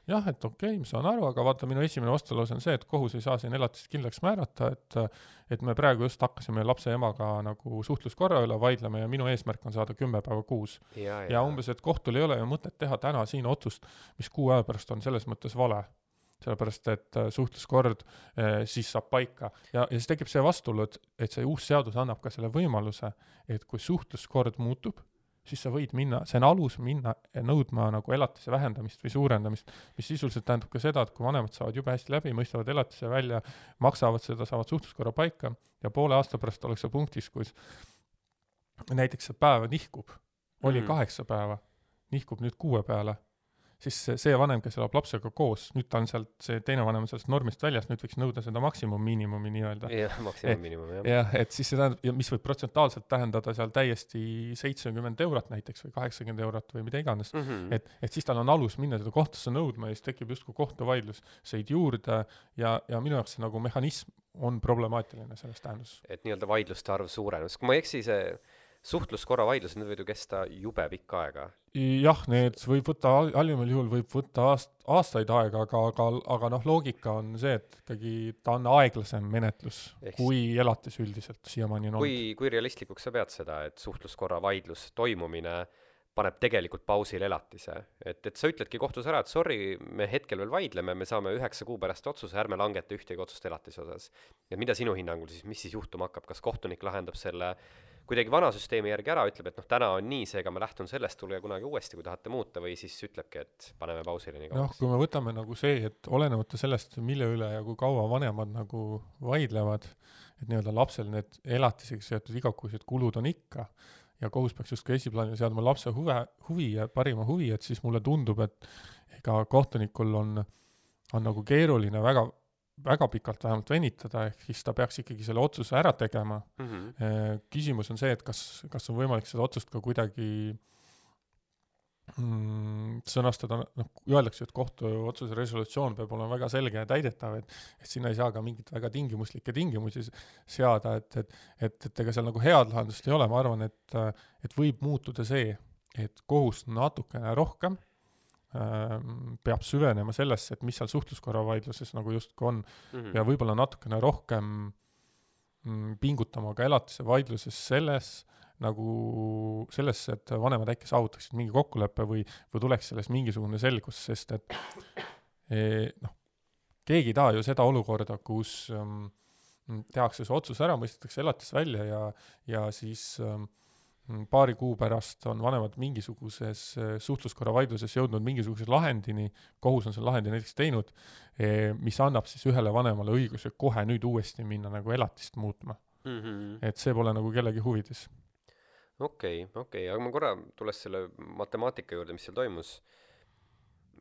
jah, et okei okay,, ma saan aru, aga vaata, minu esimene vastulause on see, et kohus ei saa siin elatist kindlaks määrata, et et me praegu just hakkasime lapse emaga nagu suhtluskorra üle vaidlema ja minu eesmärk on saada kümme päeva kuus.
ja,
ja umbes, et kohtul ei ole ju mõtet teha täna siin otsust, mis kuu aja pärast on selles mõttes vale. sellepärast, et äh, suhtluskord äh, siis saab paika. Ja, ja siis tekib see vastuolu, et, et see uus seadus annab ka selle võimaluse, et kui suhtluskord muutub, siis sa võid minna, see on alus minna nõudma nagu elatise vähendamist või suurendamist, mis sisuliselt tähendab ka seda, et kui vanemad saavad jube hästi läbi, mõistavad elatise välja, maksavad seda, saavad suhtluskorra paika ja poole aasta pärast ollakse punktis, kus näiteks see päev nihkub, oli
Mhm.
kaheksa päeva, nihkub nüüd kuue peale, siis see, vanem, kes elab lapsega koos, nüüd ta on sealt, see teine vanem on sellest normist väljas, nüüd võiks nõuda seda maksimummiinimumi nii-öelda.
jah, maksimummiinimum jah.
jah, et siis see tähendab, ja mis võib protsentuaalselt tähendada seal täiesti seitsekümmend eurot näiteks või kaheksakümmend eurot või mida iganes.
Mhm.
et, et siis tal on alus minna seda kohtusse nõudma ja siis tekib justkui kohtuvaidluseid juurde ja, ja minu jaoks see nagu mehhanism on problemaatiline selles tähenduses.
et nii-öelda vaidluste arv suurenes, kui ma ei eksi, see suhtluskorra vaidlused, need võivad ju kesta jube pikka aega.
jah, need võib võtta, halvimal juhul võib võtta aast-, aastaid aega, aga, aga, aga noh, loogika on see, et ikkagi ta on aeglasem menetlus
Ehk
kui elatis üldiselt siiamaani on olnud.
kui, kui realistlikuks sa pead seda, et suhtluskorra vaidlus toimumine paneb tegelikult pausile elatise. et, et sa ütledki kohtus ära, et sorry, me hetkel veel vaidleme, me saame üheksa kuu pärast otsuse, ärme langeta ühtegi otsust elatise osas. ja mida sinu hinnangul siis, mis siis juhtuma hakkab, kas kohtunik lahendab selle kuidagi vana süsteemi järgi ära, ütleb, et noh, täna on nii, seega ma lähtun sellest, tulge kunagi uuesti, kui tahate muuta, või siis ütlebki, et paneme pausile nii
noh,
kauaks
kui me võtame nagu see, et olenemata sellest, mille üle ja kui kaua vanemad nagu vaidlevad, et nii-öelda lapsel need elatisega seotud igakuised kulud on ikka ja kohus peaks justkui esiplaanile seadma lapse huve, huvi ja parima huvi, et siis mulle tundub, et ega kohtunikul on, on nagu keeruline väga, väga pikalt vähemalt venitada, ehk siis ta peaks ikkagi selle otsuse ära tegema
mm. -hmm.
Küsimus on see, et kas, kas on võimalik seda otsust ka kuidagi mm, sõnastada, noh, öeldakse, et kohtuotsuse resolutsioon peab olema väga selge ja täidetav, et et sinna ei saa ka mingeid väga tingimuslikke tingimusi seada, et, et et, et ega seal nagu head lahendust ei ole, ma arvan, et et võib muutuda see, et kohus natukene rohkem peab süvenema sellesse, et mis seal suhtluskorra vaidluses nagu justkui on
Mm -hmm.
ja võib-olla natukene rohkem mm, pingutama ka elatise vaidluses selles nagu sellesse, et vanemad äkki saavutaksid mingi kokkuleppe või, või tuleks sellest mingisugune selgus, sest et eh, noh, keegi ei taha ju seda olukorda, kus ähm, tehakse see otsus ära, mõistetakse elatis välja ja, ja siis ähm, paari kuu pärast on vanemad mingisuguses eh, suhtluskorra vaidluses jõudnud mingisuguse lahendini, kohus on selle lahendi näiteks teinud, mis annab siis ühele vanemale õiguse kohe nüüd uuesti minna nagu elatist muutma.
Mm -hmm.
et see pole nagu kellegi huvides.
okei, okei, aga ma korra, tulles selle matemaatika juurde, mis seal toimus,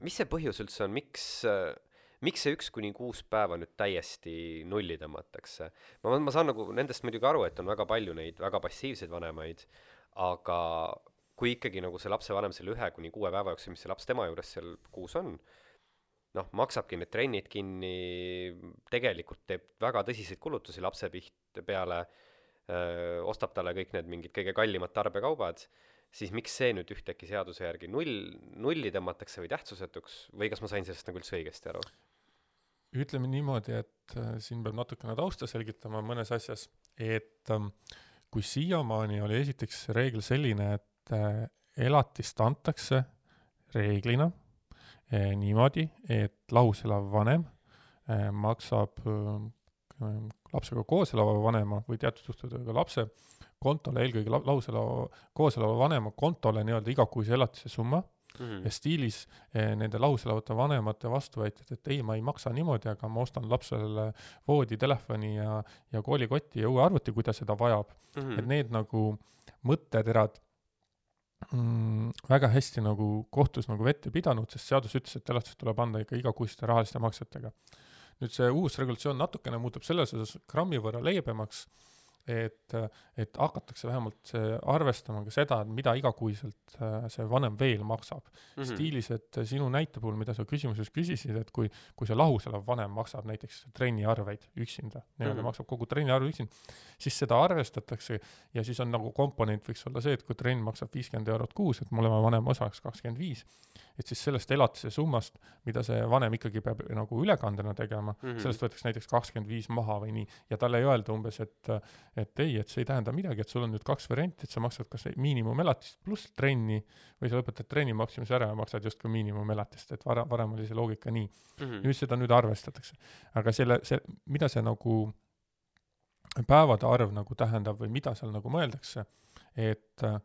mis see põhjus üldse on, miks äh, miks see üks kuni kuus päeva nüüd täiesti nulli tõmmatakse? ma, ma saan nagu nendest muidugi aru, et on väga palju neid väga passiivseid vanemaid, aga kui ikkagi nagu see lapsevanem selle ühe kuni kuue päeva jooksul, mis see laps tema juures seal kuus on, noh, maksabki need trennid kinni, tegelikult teeb väga tõsiseid kulutusi lapse piht- peale, ostab talle kõik need mingid kõige kallimad tarbekaubad, siis miks see nüüd ühtäkki seaduse järgi null, nulli tõmmatakse või tähtsusetuks või kas ma sain sellest nagu üldse õigesti aru?
ütleme niimoodi, et äh, siin peab natukene tausta selgitama mõnes asjas, et ähm, kui siiamaani oli esiteks reegel selline, et äh, elatist antakse reeglina eh, niimoodi, et lahus elav vanem eh, maksab lapsega koos elava vanema või teatud juhtudel ka lapse kontole, eelkõige la- lahus elava, koos elava vanema kontole nii-öelda igakuise elatise summa
Mhm.
ja stiilis eh, nende lahus elavate vanemate vastuväited, et ei, ma ei maksa niimoodi, aga ma ostan lapsele voodi, telefoni ja, ja koolikoti ja uue arvuti, kui ta seda vajab.
Mhm.
et need nagu mõtteterad mm, väga hästi nagu kohtus nagu vett ei pidanud, sest seadus ütles, et elatis tuleb anda ikka igakuiste rahaliste maksetega. nüüd see uus regulatsioon natukene muutub selles osas grammi võrra leebemaks, et, et hakatakse vähemalt see arvestama ka seda, et mida igakuiselt äh, see vanem veel maksab
Mhm.
stiilis, et sinu näite puhul, mida sa küsimuses küsisid, et kui, kui see lahus elav vanem maksab näiteks trenniarveid üksinda, nii-öelda mm. maksab kogu trenniarve üksinda, siis seda arvestatakse ja siis on nagu komponent võiks olla see, et kui trenn maksab viiskümmend eurot kuus, et mõlema vanema osa oleks kakskümmend viis, et siis sellest elatise summast, mida see vanem ikkagi peab nagu ülekandena tegema mm. -hmm. sellest võetakse näiteks kakskümmend viis maha või nii, ja talle ei öelda umbes, et et ei, et see ei tähenda midagi, et sul on nüüd kaks varianti, et sa maksad kas miinimumelatist pluss trenni või sa lõpetad trenni maksimise ära ja maksad justkui miinimumelatist, et vara, varem oli see loogika nii.
Mhm.
nüüd seda nüüd arvestatakse. aga selle, see, mida see nagu päevade arv nagu tähendab või mida seal nagu mõeldakse, et äh,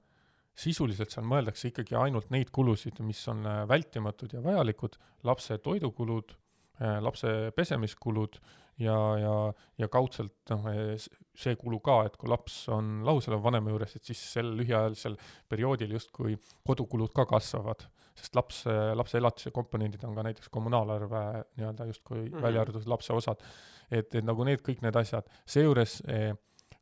sisuliselt seal mõeldakse ikkagi ainult neid kulusid, mis on äh, vältimatud ja vajalikud, lapse toidukulud, lapse pesemiskulud ja, ja, ja kaudselt noh, see kulu ka, et kui laps on lahus elava vanema juures, et siis sel lühiajalisel perioodil justkui kodukulud ka kasvavad, sest laps, lapse elatise komponendid on ka näiteks kommunaalarve nii-öelda justkui mm. -hmm. välja arvatud lapse osad. et, et nagu need kõik need asjad, seejuures eh,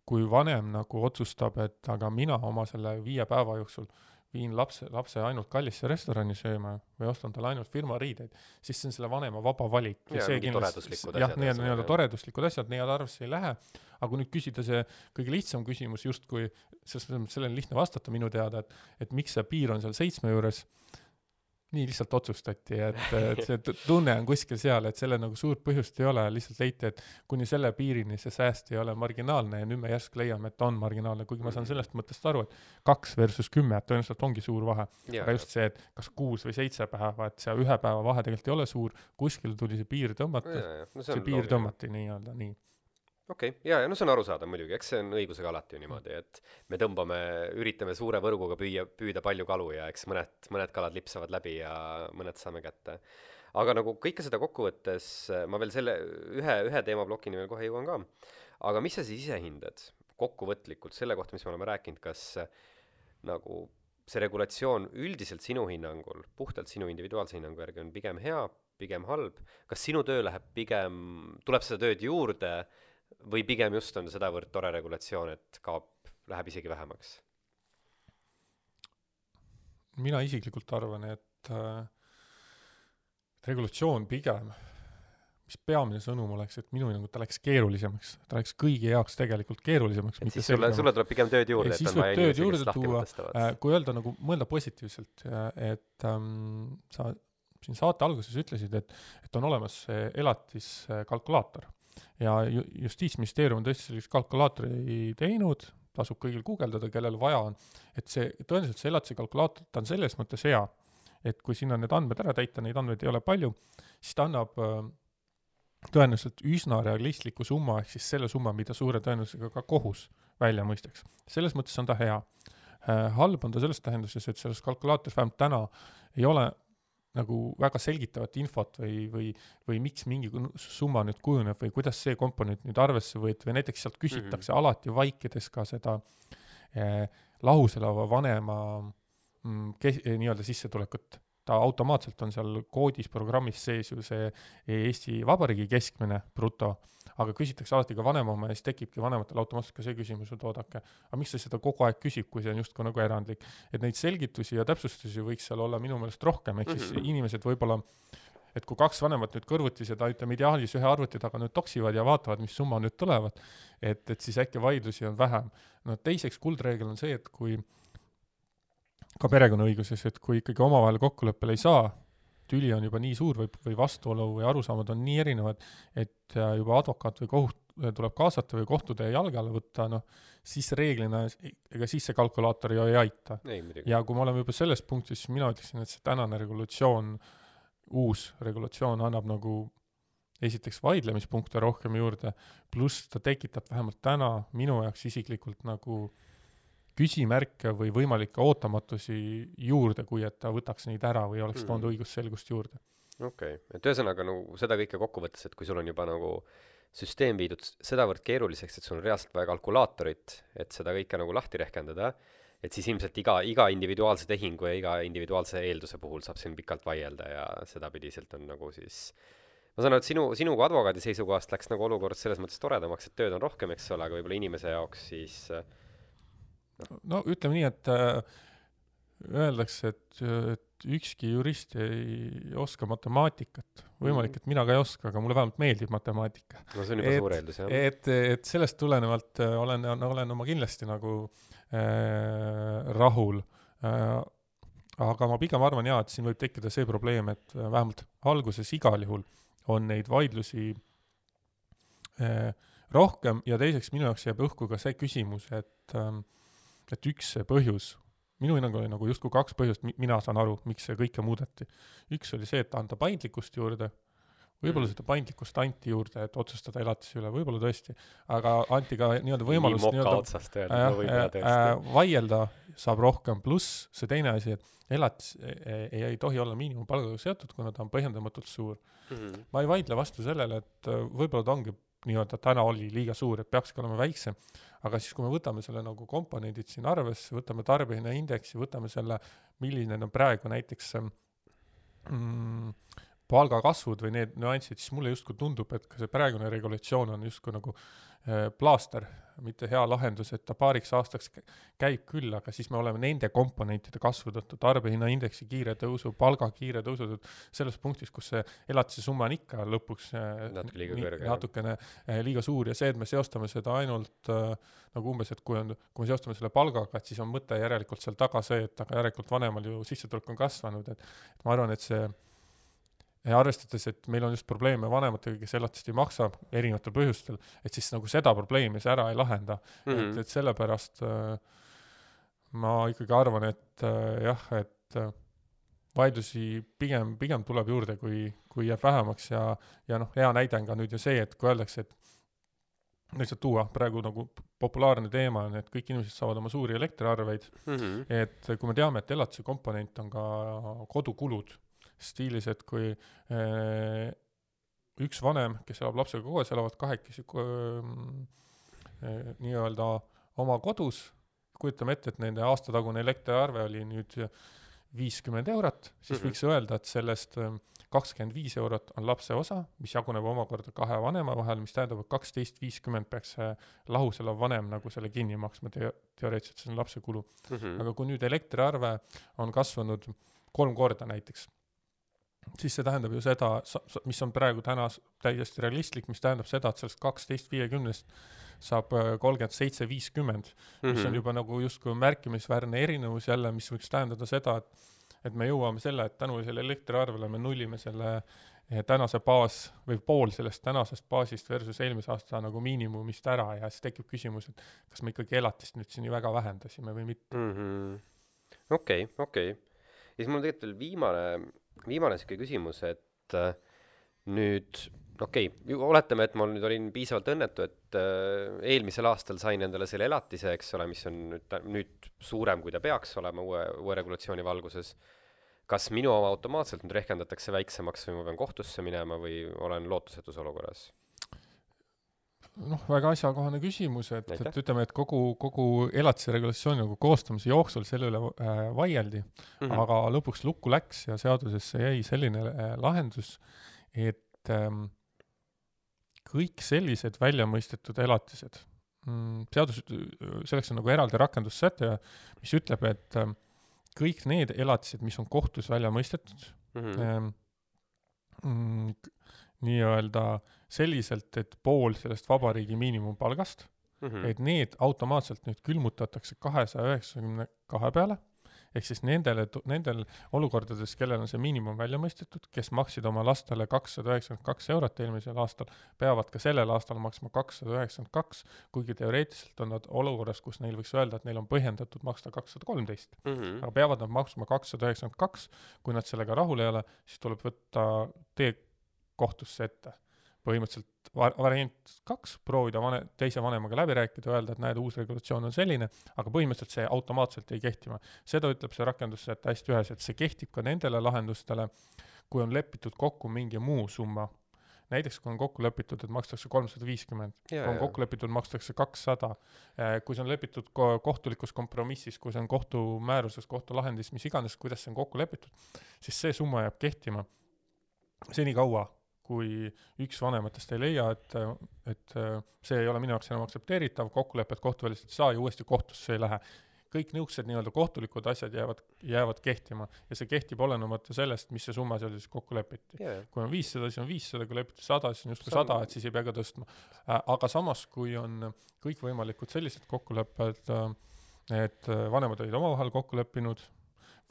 kui vanem nagu otsustab, et aga mina oma selle viie päeva jooksul viin lapse, lapse ainult kallisse restorani sööma või ostan talle ainult firma riideid, siis see on selle vanema vaba valik.
Jaa, mingid toreduslikud
jah, need nii-öelda toreduslikud asjad, need arvesse ei lähe, aga kui nüüd küsida see kõige lihtsam küsimus justkui, mõttes sellele on lihtne vastata minu teada, et et miks see piir on seal seitsme juures, nii lihtsalt otsustati, et, et see tunne on kuskil seal, et sellel nagu suurt põhjust ei ole, lihtsalt leiti, et kuni selle piirini see sääst ei ole marginaalne ja nüüd me järsku leiame, et ta on marginaalne, kuigi ma saan sellest mõttest aru, et kaks versus kümme, et tõenäoliselt ongi suur vahe. aga just see, et kas kuus või seitse päeva, et see ühe päeva vahe tegelikult ei ole suur, kuskil tuli see piir tõmmata,
no
see piir tõmmati nii-öelda nii
okei okay., jaa, ja no see on arusaadav muidugi, eks see on õigusega alati ju niimoodi, et me tõmbame, üritame suure võrguga püüa, püüda palju kalu ja eks mõned, mõned kalad lipsavad läbi ja mõned saame kätte. aga nagu kõike seda kokku võttes, ma veel selle ühe, ühe teemaplokini veel kohe jõuan ka, aga mis sa siis ise hindad kokkuvõtlikult selle kohta, mis me oleme rääkinud, kas nagu see regulatsioon üldiselt sinu hinnangul, puhtalt sinu individuaalse hinnangu järgi on pigem hea, pigem halb, kas sinu töö läheb pigem, tuleb seda tööd juurde või pigem just on sedavõrd tore regulatsioon, et kaob, läheb isegi vähemaks?
mina isiklikult arvan, et äh, regulatsioon pigem, mis peamine sõnum oleks, et minu hinnangul ta läks keerulisemaks, ta läks kõigi jaoks tegelikult keerulisemaks.
et siis sulle, sulle tuleb pigem tööd juurde,
et on vaja inimesi, kes lahti mõtestavad äh,. kui öelda nagu, mõelda positiivselt, et ähm, sa siin saate alguses ütlesid, et, et on olemas see elatiskalkulaator ja ju-, Justiitsministeerium on tõesti sellist kalkulaatori teinud, tasub kõigil guugeldada, kellel vaja on, et see, tõenäoliselt see elatise kalkulaator, ta on selles mõttes hea, et kui sinna need andmed ära täita, neid andmeid ei ole palju, siis ta annab äh, tõenäoliselt üsna realistliku summa, ehk siis selle summa, mida suure tõenäosusega ka kohus välja mõistaks. selles mõttes on ta hea äh,. halb on ta selles tähenduses, et selles kalkulaatoris vähemalt täna ei ole nagu väga selgitavat infot või, või, või miks mingi summa nüüd kujuneb või kuidas see komponent nüüd arvesse võeti või näiteks sealt küsitakse mm -hmm. alati vaikides ka seda eh, lahus elava vanema mm, eh, nii-öelda sissetulekut. Ta automaatselt on seal koodis, programmis sees ju see Eesti Vabariigi keskmine bruto aga küsitakse alati ka vanema oma ja siis tekibki vanematel automaatselt ka see küsimus, et oodake, aga miks ta seda kogu aeg küsib, kui see on justkui nagu erandlik. et neid selgitusi ja täpsustusi võiks seal olla minu meelest rohkem, ehk siis mm -hmm. inimesed võib-olla et kui kaks vanemat nüüd kõrvuti seda, ütleme ideaalis ühe arvuti taga nüüd toksivad ja vaatavad, mis summa nüüd tulevad, et, et siis äkki vaidlusi on vähem. no teiseks kuldreegel on see, et kui ka perekonnaõiguses, et kui ikkagi omavahel kokkuleppele ei saa, tüli on juba nii suur või, või vastuolu või arusaamad on nii erinevad, et äh, juba advokaat või koht tuleb kaasata või kohtutee jalge alla võtta, noh, siis reeglina, ega siis see kalkulaator ju ei aita. ja kui me oleme juba selles punktis, siis mina ütleksin, et see tänane regulatsioon, uus regulatsioon annab nagu esiteks vaidlemispunkte rohkem juurde, pluss ta tekitab vähemalt täna minu jaoks isiklikult nagu äh, küsimärke või võimalikke ootamatusi juurde, kui et ta võtaks neid ära või oleks toonud mm. õigusselgust juurde.
okei okay., et ühesõnaga nagu seda kõike kokku võttes, et kui sul on juba nagu süsteem viidud sedavõrd keeruliseks, et sul on reaalselt vaja kalkulaatorit, et seda kõike nagu lahti rehkendada, et siis ilmselt iga, iga individuaalse tehingu ja iga individuaalse eelduse puhul saab siin pikalt vaielda ja sedapidiselt on nagu siis ma saan aru, et sinu, sinu kui advokaadi seisukohast läks nagu olukord selles mõttes toredamaks, et tööd on rohkem, eks ole, aga võib-olla inimese jaoks siis äh,
no ütleme nii, et äh, öeldakse, et, et ükski jurist ei oska matemaatikat. võimalik, et mina ka ei oska, aga mulle vähemalt meeldib matemaatika.
no see on juba et, suur eeldus, jah.
et, et sellest tulenevalt äh, olen, olen oma kindlasti nagu äh, rahul äh, aga ma pigem arvan jaa, et siin võib tekkida see probleem, et äh, vähemalt alguses igal juhul on neid vaidlusi eh, rohkem ja teiseks minu jaoks jääb õhku ka see küsimus, et ähm, et üks põhjus, minu hinnangul oli nagu justkui kaks põhjust, mina saan aru, miks see kõike muudeti. üks oli see, et anda paindlikkust juurde, võib-olla mm. seda paindlikkust anti juurde, et otsustada elatise üle, võib-olla tõesti, aga anti ka nii-öelda võimalus
nii nii-öelda otsast öelda äh,, võib-olla tõesti
äh,. vaielda saab rohkem, pluss see teine asi, et elatis ei, ei, ei tohi olla miinimumpalgaga seotud, kuna ta on põhjendamatult suur mm. ma ei vaidle vastu sellele, et äh, võib-olla ta ongi nii-öelda täna oli liiga suur, et peakski olema väiksem, aga siis, kui me võtame selle nagu komponendid siin arvesse, võtame tarbijahinnaindeksi, võtame selle, milline on praegu näiteks mm, palgakasvud või need nüansid, siis mulle justkui tundub, et ka see praegune regulatsioon on justkui nagu äh, plaaster, mitte hea lahendus, et ta paariks aastaks kä- käib küll, aga siis me oleme nende komponentide kasvu tõttu, tarbijahinnaindeksi kiire tõusu, palga kiire tõusu tõttu selles punktis, kus see elatise summa on ikka lõpuks äh,
Natuke liiga kõrge,
natukene äh, liiga suur ja see, et me seostame seda ainult nagu umbes, et kui on, kui me seostame selle palgaga, et siis on mõte järelikult seal taga see, et aga järelikult vanemal ju sissetulek on kasvanud, et ma arvan, et see arvestades, et meil on just probleeme vanematega, kes elatist ei maksa erinevatel põhjustel, et siis nagu seda probleemi see ära ei lahenda mm. -hmm. et, et sellepärast äh, ma ikkagi arvan, et äh, jah, et äh, vaidlusi pigem, pigem tuleb juurde, kui, kui jääb vähemaks ja, ja noh, hea näide on ka nüüd ju see, et kui öeldakse, et lihtsalt tuua praegu nagu populaarne teema on, et kõik inimesed saavad oma suuri elektriarveid,
Mm -hmm.
et kui me teame, et elatise komponent on ka kodukulud, stiilis, et kui eh, üks vanem, kes elab lapsega koos, elavad kahekesi eh, nii-öelda oma kodus, kujutame ette, et nende aastatagune elektriarve oli nüüd viiskümmend eurot, siis
Mhm.
võiks öelda, et sellest kakskümmend viis eurot on lapse osa, mis jaguneb omakorda kahe vanema vahel, mis tähendab, et kaksteist viiskümmend peaks see lahus elav vanem nagu selle kinni maksma teo-, teoreetiliselt, see on lapse kulu
Mm -hmm.
aga kui nüüd elektriarve on kasvanud kolm korda näiteks, siis see tähendab ju seda, mis on praegu täna täiesti realistlik, mis tähendab seda, et sellest kaksteist viiekümnest saab kolmkümmend seitse viiskümmend, mis
Mhm.
on juba nagu justkui märkimisväärne erinevus jälle, mis võiks tähendada seda, et et me jõuame selle, et tänu sellele elektriarvele me nullime selle eh, tänase baas või pool sellest tänasest baasist versus eelmise aasta nagu miinimumist ära ja siis tekib küsimus, et kas me ikkagi elatist nüüd siin nii väga vähendasime või mitte.
Mhm. okei, okei. ja siis mul on tegelikult veel viimane, viimane sihuke küsimus, et äh, nüüd okei okay,, oletame, et ma nüüd olin piisavalt õnnetu, et äh, eelmisel aastal sain endale selle elatise, eks ole, mis on nüüd, nüüd suurem, kui ta peaks olema uue, uue regulatsiooni valguses. kas minu oma automaatselt nüüd rehkendatakse väiksemaks või ma pean kohtusse minema või olen lootusetus olukorras?
Noh, väga asjakohane küsimus, et, et ütleme, et kogu, kogu elatise regulatsiooni nagu koostamise jooksul selle üle äh, vaieldi mm. -hmm. aga lõpuks lukku läks ja seadusesse jäi selline äh, lahendus, et ähm, kõik sellised väljamõistetud elatised mm,, seadus, selleks on nagu eraldi rakendussäte, mis ütleb, et ähm, kõik need elatised, mis on kohtus välja mõistetud
Mhm.
ähm, mm, k- nii-öelda selliselt, et pool sellest vabariigi miinimumpalgast
Mhm.
et need automaatselt nüüd külmutatakse kahesaja üheksakümne kahe peale, ehk siis nendele, nendel olukordades, kellel on see miinimum välja mõistetud, kes maksid oma lastele kakssada üheksakümmend kaks eurot eelmisel aastal, peavad ka sellel aastal maksma kakssada üheksakümmend kaks, kuigi teoreetiliselt on nad olukorras, kus neil võiks öelda, et neil on põhjendatud maksta kakssada kolmteist.
Mhm.
aga peavad nad maksma kakssada üheksakümmend kaks, kui nad sellega rahul ei ole, siis tuleb võtta tee kohtusse ette. põhimõtteliselt va-, variant kaks, proovida vane-, teise vanemaga läbi rääkida, öelda, et näed, uus regulatsioon on selline, aga põhimõtteliselt see automaatselt ei kehtima. seda ütleb see rakendussäte hästi üheselt, see kehtib ka nendele lahendustele, kui on lepitud kokku mingi muu summa. näiteks kui on kokku lepitud, et makstakse kolmsada viiskümmend, kui on kokku lepitud, makstakse kakssada, kui see on lepitud ko- kohtulikus kompromissis, kui see on kohtumääruses, kohtulahendis, mis iganes, kuidas see on kokku lepitud, siis see summa jääb kehtima senikaua, kui üks vanematest ei leia, et, et see ei ole minu jaoks enam aktsepteeritav, kokkulepet kohtuväliselt ei saa ja uuesti kohtusse ei lähe. kõik niisugused nii-öelda kohtulikud asjad jäävad, jäävad kehtima ja see kehtib olenemata sellest, mis see summa seal siis kokku lepiti
jaa,
kui on viissada, siis on viissada, kui lepiti sada, siis on justkui sada, et siis ei pea ka tõstma. aga samas, kui on kõikvõimalikud sellised kokkulepped, et vanemad olid omavahel kokku leppinud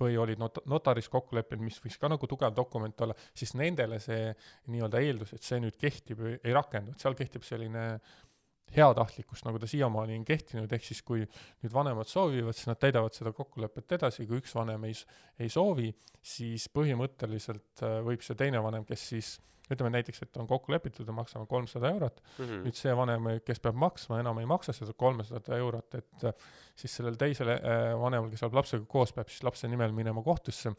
või olid not-, notaris kokku leppinud, mis võiks ka nagu tugev dokument olla, siis nendele see nii-öelda eeldus, et see nüüd kehtib, ei rakendu, et seal kehtib selline heatahtlikkus, nagu ta siiamaani on kehtinud, ehk siis kui nüüd vanemad soovivad, siis nad täidavad seda kokkulepet edasi, kui üks vanem ei, ei soovi, siis põhimõtteliselt äh, võib see teine vanem, kes siis ütleme näiteks, et on kokku lepitud ja maksame kolmsada eurot,
Mhm.
nüüd see vanem, kes peab maksma, enam ei maksa seda kolmesada eurot, et äh, siis sellel teisele äh, vanemal, kes elab lapsega koos, peab siis lapse nimel minema kohtusse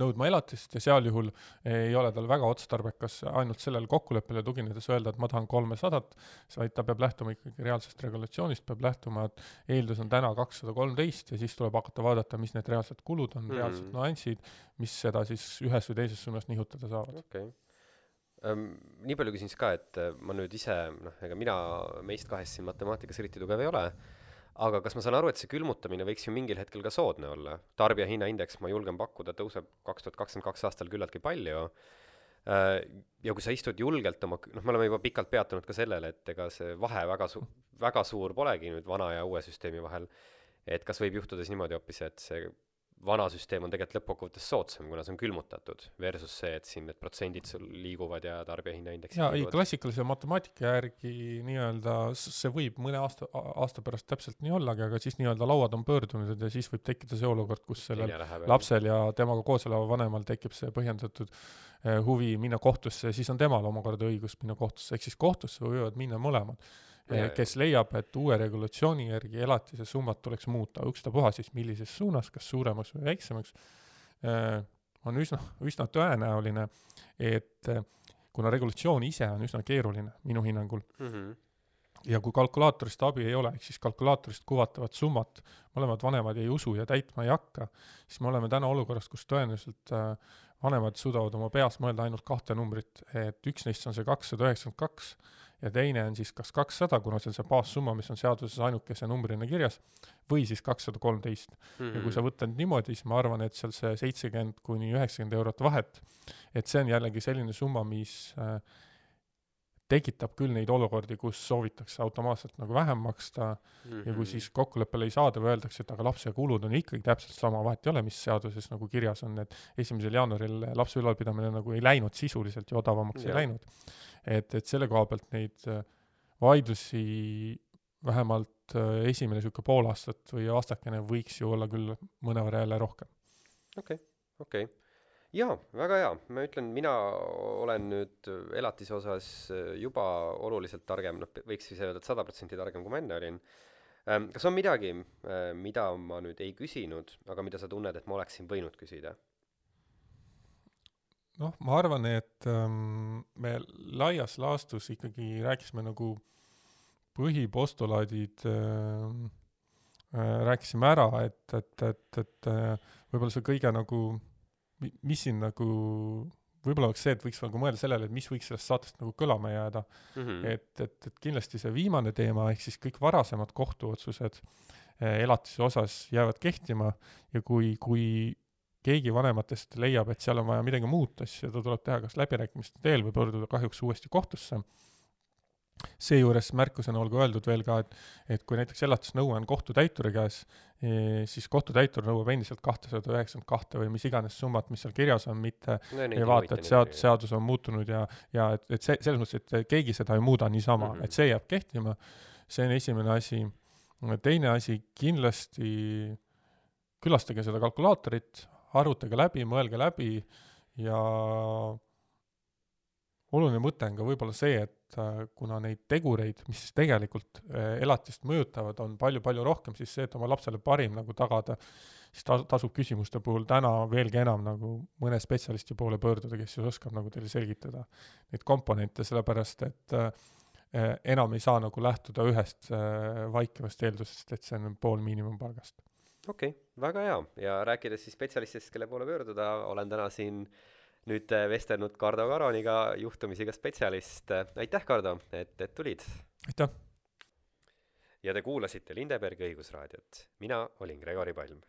nõudma elatist ja seal juhul ei ole tal väga otstarbekas ainult sellele kokkuleppele tuginedes öelda, et ma tahan kolmesadat, vaid ta peab lähtuma ikkagi reaalsest regulatsioonist, peab lähtuma, et eeldus on täna kakssada kolmteist ja siis tuleb hakata vaadata, mis need reaalsed kulud on mm, reaalsed nüansid, mis seda siis ühes või teises suunas nihutada saavad.
okei okay. Um, nii palju küsin siis ka, et äh, ma nüüd ise, noh, ega mina meist kahest siin matemaatikas eriti tugev ei ole, aga kas ma saan aru, et see külmutamine võiks ju mingil hetkel ka soodne olla? tarbijahinnaindeks, ma julgen pakkuda, tõuseb kaks tuhat kakskümmend kaks aastal küllaltki palju. Äh, ja kui sa istud julgelt oma, noh, me oleme juba pikalt peatunud ka sellele, et ega see vahe väga su-, väga suur polegi nüüd vana ja uue süsteemi vahel. et kas võib juhtuda siis niimoodi hoopis, et see vana süsteem on tegelikult lõppkokkuvõttes soodsam, kuna see on külmutatud, versus see, et siin need protsendid sul liiguvad ja tarbijahinnaindeksid
jaa, ei klassikalise matemaatika järgi nii-öelda see võib mõne aasta, aasta pärast täpselt nii ollagi, aga siis nii-öelda lauad on pöördunud ja siis võib tekkida see olukord, kus sellel lapsel ja temaga koos oleval vanemal tekib see põhjendatud eh, huvi minna kohtusse ja siis on temal omakorda õigus minna kohtusse, ehk siis kohtusse võivad minna mõlemad kes leiab, et uue regulatsiooni järgi elatise summat tuleks muuta, ükstapuha siis millises suunas, kas suuremaks või väiksemaks, eh, on üsna, üsna tõenäoline, et eh, kuna regulatsioon ise on üsna keeruline minu hinnangul mm, -hmm. ja kui kalkulaatorist abi ei ole, ehk siis kalkulaatorist kuvatavat summat mõlemad vanemad ei usu ja täitma ei hakka, siis me oleme täna olukorras, kus tõenäoliselt vanemad suudavad oma peas mõelda ainult kahte numbrit, et üks neist on see kakssada üheksakümmend kaks ja teine on siis kas kakssada, kuna see on see baassumma, mis on seaduses ainukese numbrina kirjas, või siis kakssada kolmteist. ja kui sa
Mhm.
võtad niimoodi, siis ma arvan, et seal see seitsekümmend kuni üheksakümmend eurot vahet, et see on jällegi selline summa, mis äh, tekitab küll neid olukordi, kus soovitakse automaatselt nagu vähem maksta
Mhm.
ja kui siis kokkuleppele ei saada või öeldakse, et aga lapse kulud on ikkagi täpselt sama, vahet ei ole, mis seaduses nagu kirjas on, et esimesel jaanuaril lapse ülalpidamine nagu ei läinud sisuliselt ja odavamaks ei
Jah.
läinud. et, et selle koha pealt neid äh, vaidlusi vähemalt äh, esimene niisugune pool aastat või aastakene võiks ju olla küll mõnevõrra jälle rohkem.
okei, okei. Jaa, väga hea, ma ütlen, mina olen nüüd elatise osas äh, juba oluliselt targem, noh, võiks siis öelda, et sada protsenti targem, kui ma enne olin. kas on midagi, mida ma nüüd ei küsinud, aga mida sa tunned, et ma oleksin võinud küsida?
noh, ma arvan, et ähm, me laias laastus ikkagi rääkisime nagu põhipostulaadid ähm, äh, rääkisime ära, et, et, et, et äh, võib-olla see kõige nagu, mis siin nagu, võib-olla oleks see, et võiks nagu mõelda sellele, et mis võiks sellest saatest nagu kõlama jääda
mm. -hmm.
et, et, et kindlasti see viimane teema, ehk siis kõik varasemad kohtuotsused eh, elatise osas jäävad kehtima ja kui, kui keegi vanematest leiab, et seal on vaja midagi muuta, siis seda tuleb teha kas läbirääkimiste teel või pöörduda kahjuks uuesti kohtusse. Seejuures märkusena olgu öeldud veel ka, et, et kui näiteks elatisnõue on kohtutäituri käes, siis kohtutäitur nõuab endiselt kahtesada üheksakümmend kahte või mis iganes summat, mis seal kirjas on, mitte
no,
ei vaata, et sead-, seadus on muutunud ja, ja et, et see, selles mõttes, et keegi seda ei muuda niisama mm. -hmm. et see jääb kehtima, see on esimene asi. teine asi, kindlasti külastage seda kalkulaatorit, arvutage läbi, mõelge läbi ja oluline mõte on ka võib-olla see, et äh, kuna neid tegureid, mis tegelikult äh, elatist mõjutavad, on palju-palju rohkem, siis see, et oma lapsele parim nagu tagada, siis ta-, tasub küsimuste puhul täna veelgi enam nagu mõne spetsialisti poole pöörduda, kes siis oskab nagu teile selgitada neid komponente, sellepärast et äh, äh, enam ei saa nagu lähtuda ühest äh, vaikivast eeldusest, et see on pool miinimumpalgast.
okei okay,, väga hea ja rääkides siis spetsialistist, kelle poole pöörduda, olen täna siin nüüd äh, vestelnud Kardo Karoniga, juhtumisi ka spetsialist. aitäh, Kardo, et, et tulid!
aitäh!
ja te kuulasite Lindebergi õigusraadiot. mina olin Gregori Palm